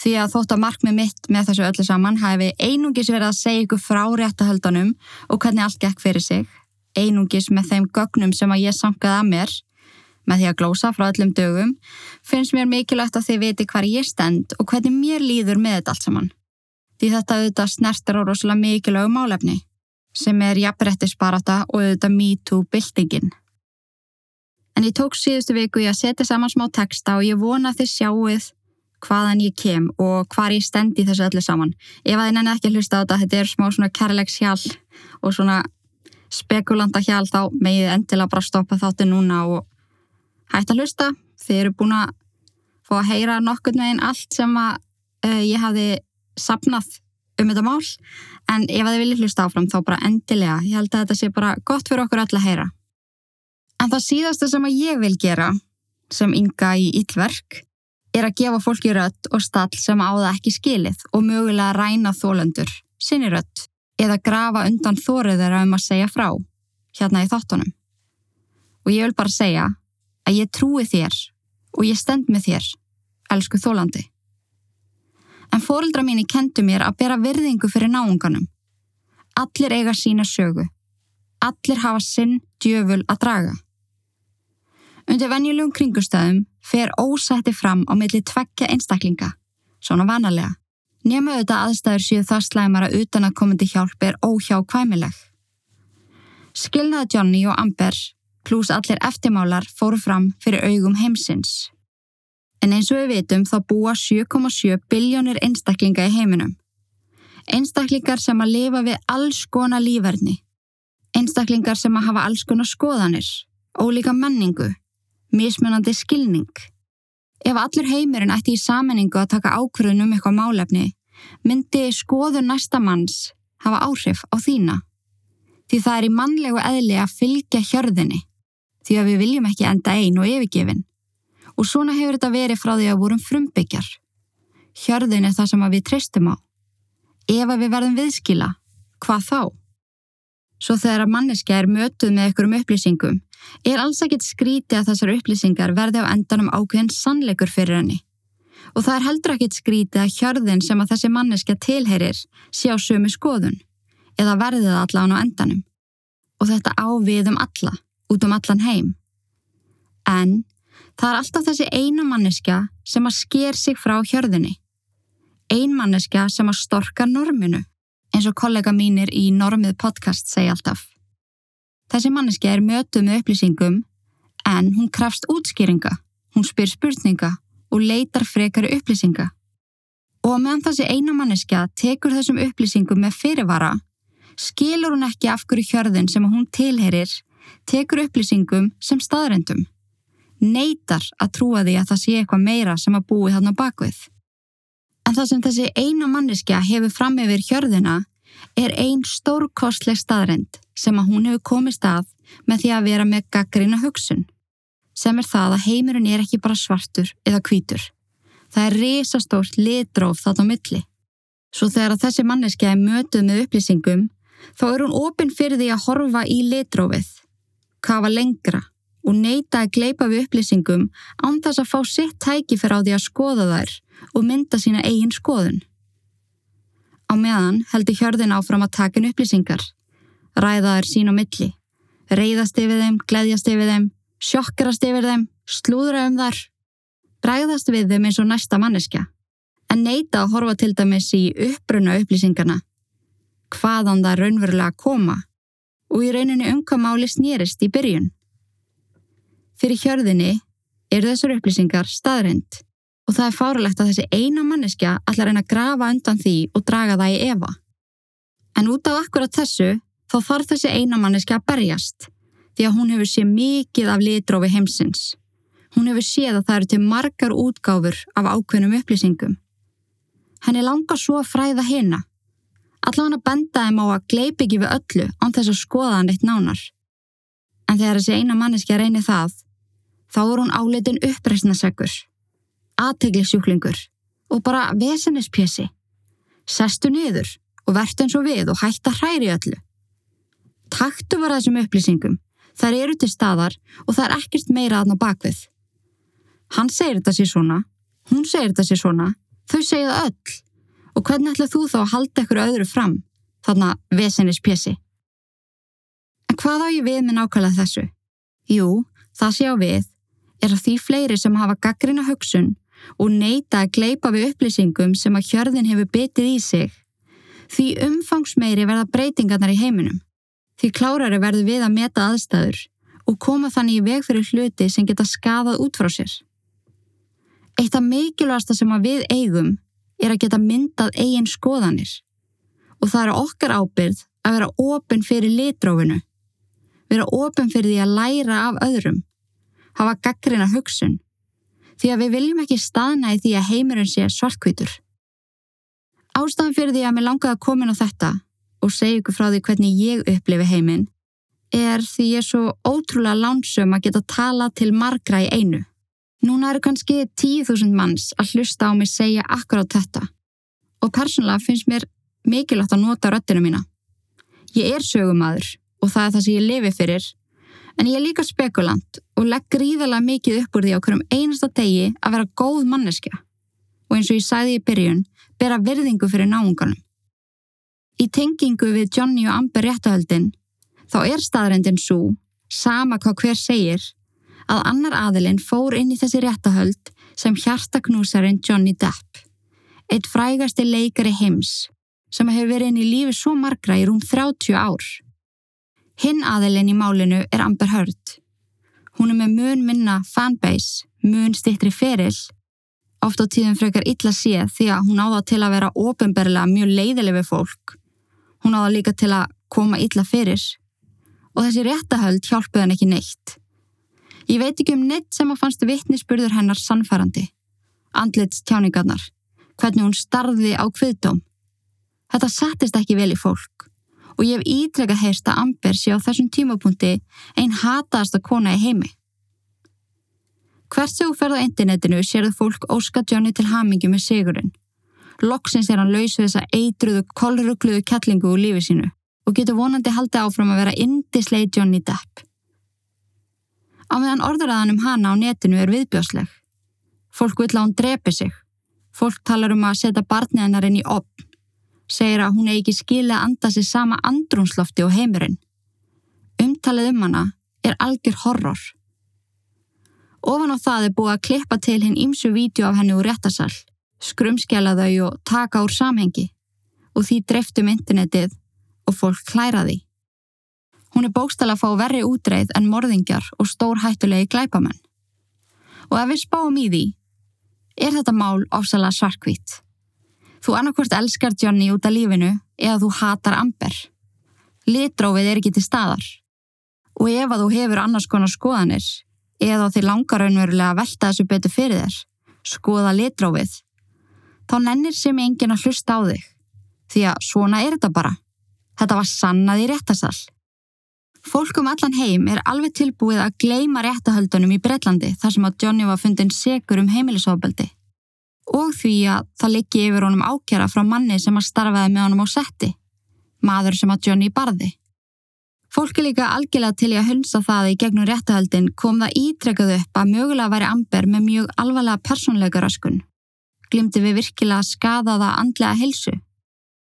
Því að þótt að markmið mitt með þessu öllu saman hafi einungis verið að segja ykkur frá réttahöldanum og hvernig allt gekk fyrir sig. Einungis með þeim gögnum sem að ég sankaði að mér með því að glósa frá öllum dögum, finnst mér mikilvægt að þið viti hvar ég stend og hvernig mér líður með þetta allt saman. Því þetta auðvitað snertir á rosalega mikilvægu málefni, sem er jafnrettisbarata og auðvitað MeToo-bildingin. En ég tók síðustu viku í að setja saman smá texta og ég vona þið sjáuð hvaðan ég kem og hvar ég stend í þessu öllu saman. Ef að þið nenni ekki að hlusta á þetta, þetta er smá svona kærleiks hjál og svona spekulanta hjál, þá megið endilega bara stoppa þáttu núna og hægt að hlusta. Þið eru búin að fá að heyra nokkur meginn allt sem að uh, ég hafi sapnað um þetta mál. En ef þið viljið hlusta áfram þá bara endilega. Ég held að þetta sé bara gott fyrir okkur öll að heyra. En það síðasta sem að ég vil gera sem ynga í yllverk er að gefa fólki rött og stall sem á það ekki skilið og mögulega ræna þólendur, sinni rött, eða grafa undan þórið þeirra um að segja frá, hérna í þáttunum. Og ég vil bara segja að ég trúi þér og ég stend með þér, elsku þólandi. En fórildra mín kentu mér að bera virðingu fyrir náunganum. Allir eiga sína sögu. Allir hafa sinn djöful að draga. Undir venjulegum kringustæðum fer ósætti fram á milli tvekja einstaklinga, svona vanalega. Nefnum auðvitað aðstæður séu það slæmara utan að komandi hjálp er óhjákvæmileg. Skilnaða Johnny og Amber pluss allir eftirmálar fóru fram fyrir augum heimsins. En eins og við vitum þá búa 7,7 biljónir einstaklinga í heiminum. Einstaklingar sem að lifa við alls konar lífverðni. Einstaklingar sem að hafa alls konar skoðanir, ólíka menningu, mismunandi skilning. Ef allur heimurinn ætti í sammenningu að taka ákvörðun um eitthvað málefni, myndi skoður næsta manns hafa áhrif á þína. Því það er í mannlegu eðli að fylgja hjörðinni því að við viljum ekki enda einn og yfirgefin. Og svona hefur þetta verið frá því að vorum frumbyggjar. Hjörðin er það sem við treystum á. Ef að við verðum viðskila, hvað þá? Svo þegar að manneska er mötuð með einhverjum upplýsingum, er alls ekkit skríti að þessar upplýsingar verði á endanum ákveðin sannleikur fyrir henni. Og það er heldur ekkit skríti að hjörðin sem að þessi manneska tilheyrir sé á sömu skoðun, eða verði það allan á endanum. Og þetta á við um alla út um allan heim. En það er alltaf þessi einu manneska sem að sker sig frá hjörðinni. Ein manneska sem að storka norminu, eins og kollega mínir í Normið podcast segja alltaf. Þessi manneska er mötuð með upplýsingum en hún krafst útskýringa, hún spyr spurninga og leitar frekari upplýsinga. Og meðan þessi eina manneska tekur þessum upplýsingum með fyrirvara, skilur hún ekki af hverju hjörðin sem hún tilherir tekur upplýsingum sem staðrendum. Neitar að trúa því að það sé eitthvað meira sem að búi þarna bakvið. En það sem þessi eina manneskja hefur fram yfir hjörðina er ein stórkostleg staðrend sem að hún hefur komist að með því að vera með gaggrina hugsun. Sem er það að heimurinn er ekki bara svartur eða kvítur. Það er risastórt litróf þátt á milli. Svo þegar að þessi manneskja er mötuð með upplýsingum þá er hún ofinn fyrir því að horfa í litrófið kafa lengra og neyta að gleipa við upplýsingum án þess að fá sitt tæki fyrir á því að skoða þær og mynda sína eigin skoðun. Á meðan heldur hjörðin áfram að taka upplýsingar, ræða þær sín á milli, reyðast yfir þeim, gleðjast yfir þeim, sjokkrast yfir þeim, slúðra um þar, bræðast við þeim eins og næsta manneskja, en neyta að horfa til dæmis í uppbrunna upplýsingarna, hvaðan það raunverulega koma og í rauninni umkvæmáli snýrist í byrjun. Fyrir hjörðinni eru þessar upplýsingar staðrind og það er fáralegt að þessi eina manneskja allar reyna að grafa undan því og draga það í Eva. En út á akkurat þessu þá þarf þessi eina manneskja að berjast því að hún hefur séð mikið af litrófi heimsins. Hún hefur séð að það eru til margar útgáfur af ákveðnum upplýsingum. Henni langar svo að fræða hérna Allavega hann bendaði má að gleipi ekki við öllu án þess að skoða hann eitt nánar. En þegar þessi eina manneski reynir það, þá er hún áleitin uppreysnaseggur, aðteglisjúklingur og bara vesenispjessi. Sestu niður og verðt eins og við og hætta hræri öllu. Taktu var þessum upplýsingum, þær eru til staðar og það er ekkert meira aðná bakvið. Hann segir þetta sér svona, hún segir þetta sér svona, þau segja það öll. Og hvernig ætlað þú þá að halda ykkur öðru fram, þarna vesenis pjessi? En hvað á ég við með nákvæmlega þessu? Jú, það sé á við er að því fleiri sem hafa gaggrina hugsun og neyta að gleipa við upplýsingum sem að hjörðin hefur betið í sig, því umfangsmeiri verða breytingarnar í heiminum. Því klárari verður við að meta aðstæður og koma þannig í veg fyrir hluti sem geta skadað út frá sér. Eitt af mikilvægasta sem að við eigum er að geta myndað eigin skoðanir og það er okkar ábyrð að vera ofinn fyrir litrófinu, vera ofinn fyrir því að læra af öðrum, hafa gaggrina hugsun, því að við viljum ekki staðna í því að heimurinn sé svartkvítur. Ástafan fyrir því að mér langaði að koma inn á þetta og segja ykkur frá því hvernig ég upplifi heiminn er því ég er svo ótrúlega lánsum að geta tala til margra í einu. Núna eru kannski 10.000 manns að hlusta á mig segja akkurát þetta og persónulega finnst mér mikilvægt að nota röttinu mína. Ég er sögumadur og það er það sem ég lifi fyrir en ég er líka spekulant og legg gríðarlega mikið upp úr því á hverjum einasta degi að vera góð manneskja og eins og ég sæði í byrjun bera virðingu fyrir náunganum. Í tengingu við Johnny og Amber réttahöldin þá er staðrendin svo, sama hvað hver segir að annar aðilinn fór inn í þessi réttahöld sem hjartaknúsarinn Johnny Depp, eitt frægasti leikari heims sem hefur verið inn í lífi svo margra í rúm 30 ár. Hinn aðilinn í málinu er Amber Heard. Hún er með mun minna fanbase, mun stittri feril, oft á tíðum frekar illa séð því að hún áða til að vera ofinberlega mjög leiðileg við fólk. Hún áða líka til að koma illa fyrir. Og þessi réttahöld hjálpuð hann ekki neitt. Ég veit ekki um neitt sem að fannst vittnisspurður hennar sannfærandi. Andlits tjáningarnar. Hvernig hún starði á kviðdóm. Þetta sattist ekki vel í fólk og ég hef ítrekka heyrst að Amber sé á þessum tímapunkti einn hataðasta kona í heimi. Hvert sem þú ferð á internetinu sérðu fólk óska Johnny til hamingi með sigurinn. Loksins er hann laus við þessa eitruðu, kolrugluðu kettlingu úr lífi sínu og getur vonandi haldið áfram að vera indislegi Johnny Depp. Á meðan orðuraðan um hana á netinu er viðbjósleg. Fólk vil að hún drepi sig. Fólk talar um að setja barniðanar inn í opn segir að hún eigi ekki skilja að anda sér sama andrumslofti og heimurinn. Umtalið um hana er algjör horror. Ofan á það er búið að klippa til hinn ímsu vídeo af henni úr réttasall, skrumskjala þau og taka úr samhengi og því dreftum internetið og fólk klæraði. Hún er bókstala að fá verri útreið en morðingjar og stór hættulegi glæpamenn. Og ef við spáum í því, er þetta mál ofsalega svarkvít. Þú annarkvort elskar Johnny út af lífinu eða þú hatar Amber. Litrófið er ekki til staðar. Og ef að þú hefur annars konar skoðanir eða þið langar raunverulega að velta þessu betur fyrir þér, skoða litrófið, þá nennir sem engin að hlusta á þig. Því að svona er þetta bara. Þetta var sannað í réttasall. Fólkum allan heim er alveg tilbúið að gleima réttahöldunum í Breitlandi þar sem að Johnny var fundin segur um heimilisofbeldi og því að það liggi yfir honum ákjara frá manni sem að starfaði með honum á setti, maður sem að Johnny barði. Fólki líka algjörlega til í að hunsa það í gegnum réttahaldin kom það ítrekkað upp að mögulega væri Amber með mjög alvarlega persónleika raskun. Glimti við virkilega skadaða andlega helsu.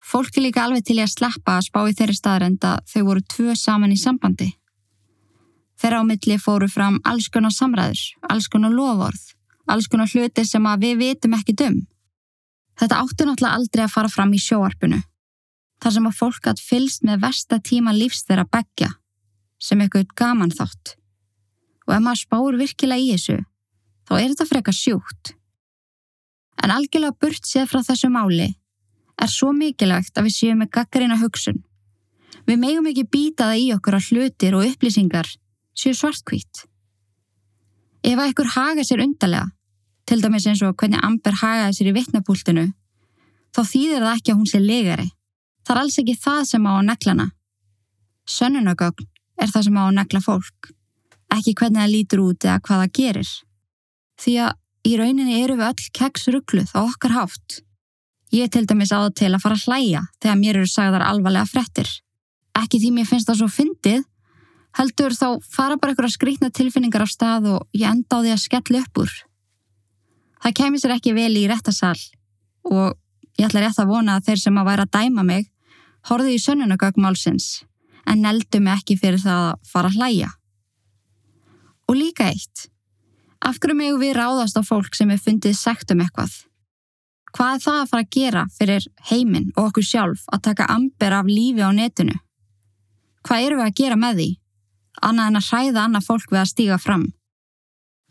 Fólki líka alveg til í að sleppa að spá í þeirri staðrenda þau voru tvö saman í sambandi. Þeirra á milli fóru fram alls konar samræður, alls konar lofórð alls konar hluti sem að við vitum ekki dum. Þetta átti náttúrulega aldrei að fara fram í sjóarpunu. Þar sem að fólk hatt fylst með versta tíma lífs þeirra begja, sem eitthvað gaman þátt. Og ef maður spáur virkilega í þessu, þá er þetta frekar sjúkt. En algjörlega burt séð frá þessu máli er svo mikilvægt að við séum með gaggarina hugsun. Við megum ekki býta það í okkur að hlutir og upplýsingar séu svartkvít. Ef að ykkur haga sér undarlega, til dæmis eins og hvernig Amber hagaði sér í vittnapúltinu, þá þýðir það ekki að hún sé legari. Það er alls ekki það sem á að neglana. Sönnunagögn er það sem á að negla fólk, ekki hvernig það lítur út eða hvað það gerir. Því að í rauninni eru við öll keksrugluð á okkar hátt. Ég til dæmis á það til að fara að hlæja þegar mér eru sagðar alvarlega frettir. Ekki því mér finnst það svo fyndið, heldur þá fara bara ykkur að skrýtna tilfinningar á stað og ég enda á því að skella upp úr. Það kemur sér ekki vel í réttasal og ég ætla rétt að vona að þeir sem að væra að dæma mig horfið í sönnunagögmálsins en neldu mig ekki fyrir það að fara að hlæja. Og líka eitt, af hverju megu við ráðast á fólk sem er fundið segt um eitthvað? Hvað er það að fara að gera fyrir heiminn og okkur sjálf að taka amber af lífi á netinu? Hvað eru við að gera með því? annað en að hræða annað fólk við að stíga fram.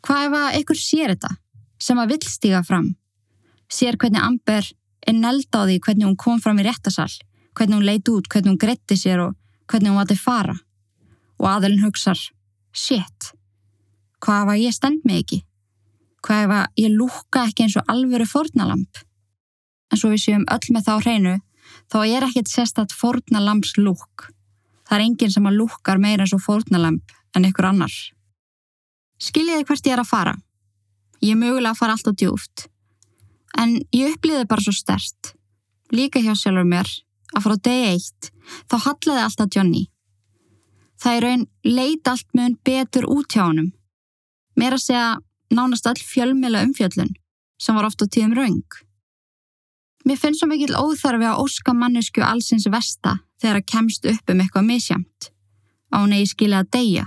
Hvað ef að ykkur sér þetta, sem að vill stíga fram? Sér hvernig Amber er neld á því hvernig hún kom fram í réttasall, hvernig hún leit út, hvernig hún gretti sér og hvernig hún vati fara. Og aðelin hugsar, shit, hvað ef að ég stend mig ekki? Hvað ef að ég lúka ekki eins og alvöru fornalamp? En svo við séum öll með þá hreinu, þá er ekkert sérstatt fornalamps lúk. Það er enginn sem að lúkar meira eins og fórnalamp en ykkur annar. Skiljiði hvert ég er að fara. Ég er mögulega að fara alltaf djúft. En ég upplýði bara svo stert. Líka hjá sjálfur mér að fara á degi eitt þá hallaði alltaf Johnny. Það er raun leit allt mun betur út hjá honum. Mér að segja nánast all fjölmjöla umfjöllun sem var oft á tíðum raung. Mér finnst svo mikil óþarfi að óska mannesku allsins vesta þegar að kemst upp um eitthvað misjamt á hún eigi skilja að deyja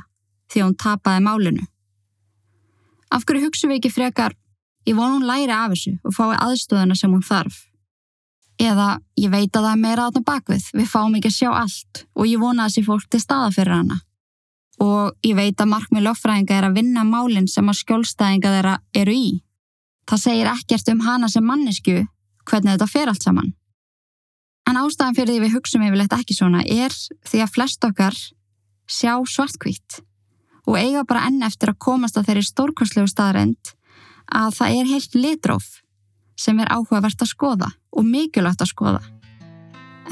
því að hún tapaði málinu. Af hverju hugsu við ekki frekar, Ég vona hún læri af þessu og fái aðstöðuna sem hún þarf. Eða ég veit að það er meira átna bakvið, við fáum ekki að sjá allt og ég vona þessi fólk til staða fyrir hana. Og ég veit að markmið lögfræðinga er að vinna málinn sem að skjólstæðinga þeirra eru í. Það segir ekkert um hana sem mannesku hvernig þetta fer allt saman. En ástæðan fyrir því við hugsaum yfirleitt ekki svona er því að flest okkar sjá svartkvít og eiga bara enn eftir að komast að þeirri stórkostlegu staðrend að það er heilt litróf sem er áhugavert að skoða og mikilvægt að skoða.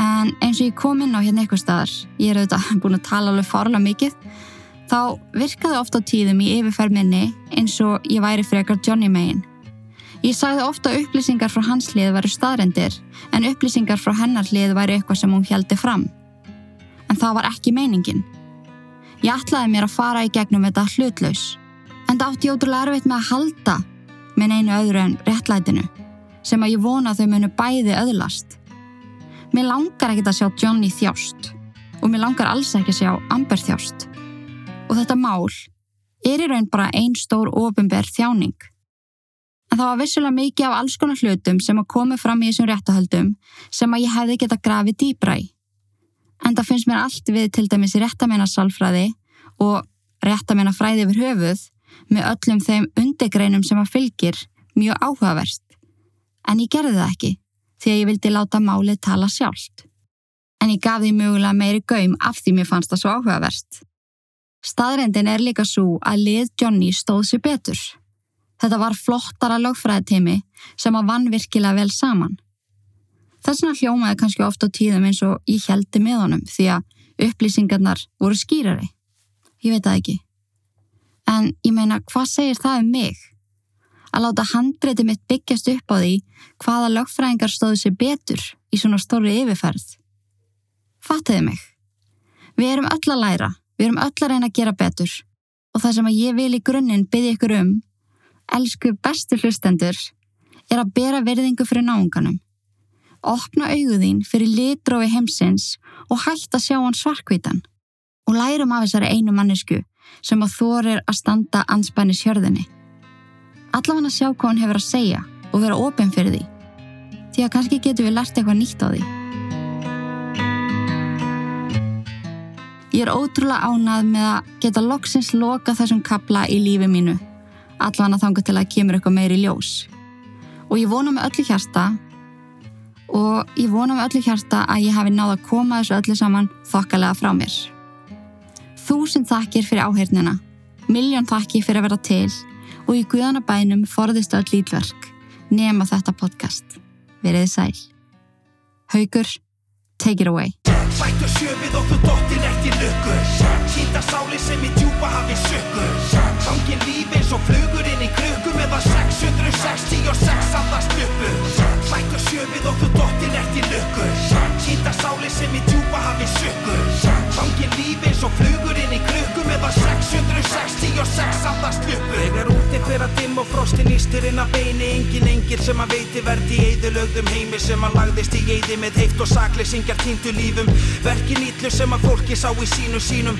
En eins og ég kom inn á hérna eitthvað staðar, ég er auðvitað <laughs> búin að tala alveg farlega mikið, þá virkaði ofta á tíðum í yfirferminni eins og ég væri frekar Johnny Mayin. Ég sagði ofta að upplýsingar frá hans hlið væri staðrendir en upplýsingar frá hennar hlið væri eitthvað sem hún heldi fram. En það var ekki meiningin. Ég ætlaði mér að fara í gegnum þetta hlutlaus. En það átti ótrúlega erfitt með að halda með einu öðru en réttlætinu sem að ég vona þau munu bæði öðlast. Mér langar ekkert að sjá Johnny þjást og mér langar alls ekki að sjá Amber þjást. Og þetta mál er í raun bara einn stór ofinberð þjáning. En það var vissulega mikið af alls konar hlutum sem að komi fram í þessum réttahöldum sem að ég hefði geta grafið dýbra í. En það finnst mér allt við til dæmis réttamennar salfræði og réttamennar fræði yfir höfuð með öllum þeim undegreinum sem að fylgir mjög áhugavert. En ég gerði það ekki því að ég vildi láta málið tala sjálft. En ég gaf því mögulega meiri gaum af því mér fannst það svo áhugavert. Staðrendin er líka svo að lið Johnny stóð sér betur. Þetta var flottara lögfræðitimi sem að vann virkilega vel saman. Þess vegna hljómaði kannski ofta á tíðum eins og ég heldi með honum því að upplýsingarnar voru skýrari. Ég veit það ekki. En ég meina, hvað segir það um mig? Að láta handreiti mitt byggjast upp á því hvaða lögfræðingar stóðu sér betur í svona stóri yfirferð. Fattiði mig. Við erum öll að læra, við erum öll að reyna að gera betur og það sem að ég vil í grunninn byggja ykkur um, elsku bestu hlustendur, er að bera verðingu fyrir náunganum. Opna auguðín fyrir litrófi heimsins og hægt að sjá hann svarkvítan og lærum af þessari einu mannesku sem að þorir að standa anspænis hjörðinni. Allavega að sjá hvað hann hefur að segja og vera ofinn fyrir því. Því að kannski getur við lært eitthvað nýtt á því. Ég er ótrúlega ánað með að geta loksins loka þessum kabla í lífi mínu. Allavega þangar til að kemur eitthvað meiri ljós. Og ég vona með öllu hjarta og ég vona með öllu hjarta að ég hafi náða að koma þessu öllu saman þokkalega frá mér. Þúsund þakkir fyrir áheirnina, miljón þakkir fyrir að vera til og í guðanabænum forðist öll lítverk nema þetta podcast. Verðið sæl. Haugur, take it away. Sættu sjöfið og þú dóttir eftir lukku Kýta sáli sem í djúpa hafi sökku Gangin lífi 666 andast uppu Sættu sjöfið og þú dóttir eftir lukku. Kýta sáli sem í djúpa hafi sökku Gangin lífi eins og flugur inn í krukku Meðan 666 andast uppu Þegar úti fyrir að dimm og frostin ístir inn að beini. Engin engil sem að veiti verði í eðilögðum heimi Sem að lagðist í eði með heift og sakleysingjar týndu lífum. Verkin ítlu sem að fólki sá í sínu sínum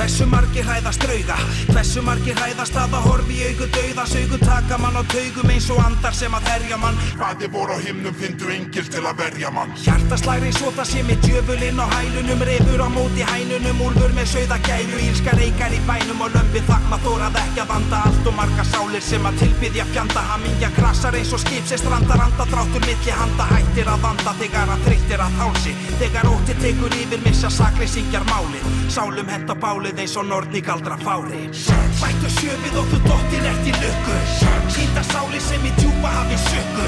Hversu margir hræðast drauga? Hversu margir hræðast að að horfi í augu dauða? Saugu taka mann á taugum eins og andar sem að herja mann. Hvaði voru á himnum fyndu engil til að verja mann. Hjartaslæri og það sé með djöfulinn á hælunum Refur á móti hænunum, úlfur með sögða gæru Ílska reykar í bænum og lömpi þakma Þórað ekki að vanda allt og marga sálir sem að tilbyðja fjanda. Hamingja krasar eins og skip sem strandar anda Dráttur milli handa. Hættir að vanda Þegar að þreyttir að hálsi. Þegar ótti tekur yfir missa sakleysingjar bálið eins og nortni galdra fári. Sættu sjöfið og þú dottir eftir lukku. Sýnda sáli sem í djúpa hafi sökku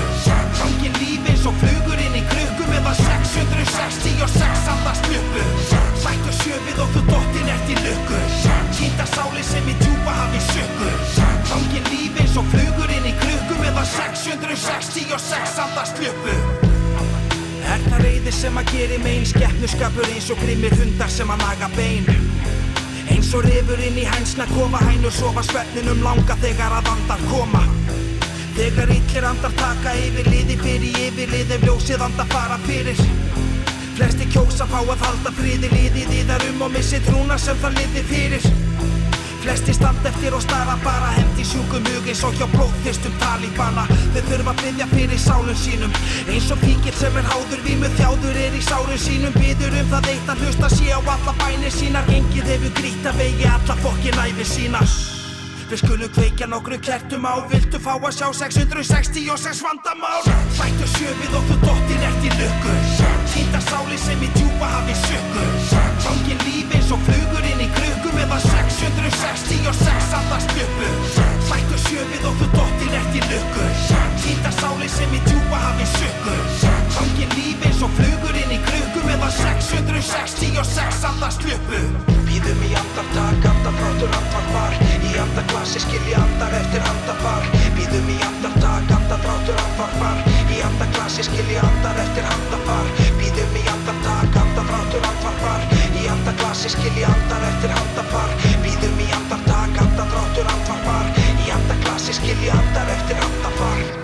Gangin lífi eins og flugur inn í krukku Meðan 666 andast uppu Sættu sjöfið og þú dottir eftir lukku. Sýnda sáli sem í djúpa hafi sökku Gangin lífi eins og flugur inn í krukku Meðan 666 andast uppu Er það reyði sem að geri megin Skeppnuskapur eins og grimmir hundar sem að naga bein Eins og rifur inn í hænsna kofa hænur sofa svefninum langa þegar að andar koma. Þegar illir andar taka yfir liði fyrir yfir lið ef ljósið andar fara fyrir. Flesti kjósa fá að halda friði liðið í þar um og missi trúna sem það liði fyrir Flesti stand eftir og stara bara hendi sjúkum hug eins og hjá blóðþyrstum talibana. Þeir þurfa að byggja fyrir sálum sínum. Eins og píkill sem er háður vímu þjáður er í sálum sínum. Byður um það eitt að hlusta sé á alla bænir sínar. Engið hefur grýtt að vegi alla fokkin æfi sína Við skulum kveikja nokkru kertum á. Viltu fá að sjá 666 vandamál? Sættu sjöfið og þú dottir ert í lukku. Týnda sáli sem í djúpa hafi sökku Fangin líf eins og flugur klukkum eða 666 allars bjöppu Hlættu sjöfið og þú dottir eftir lukku. Hýta sáli sem í djúpa hafi sökku Hangi líf eins og flugur inn í klukkum eða 666 allars bjöppu Býðum í andartak, andarfrátur, andarfar. Í andarklassi skilji andar eftir andafar Býðum í andartak, andarfrátur, andarfar. Í andarklassi skilji andar eftir andafar Býðum í andartak sig skilji andar eftir handafar Býðum í andartak, andadráttur andvarpar. Í andaglasi skilji andar eftir handafar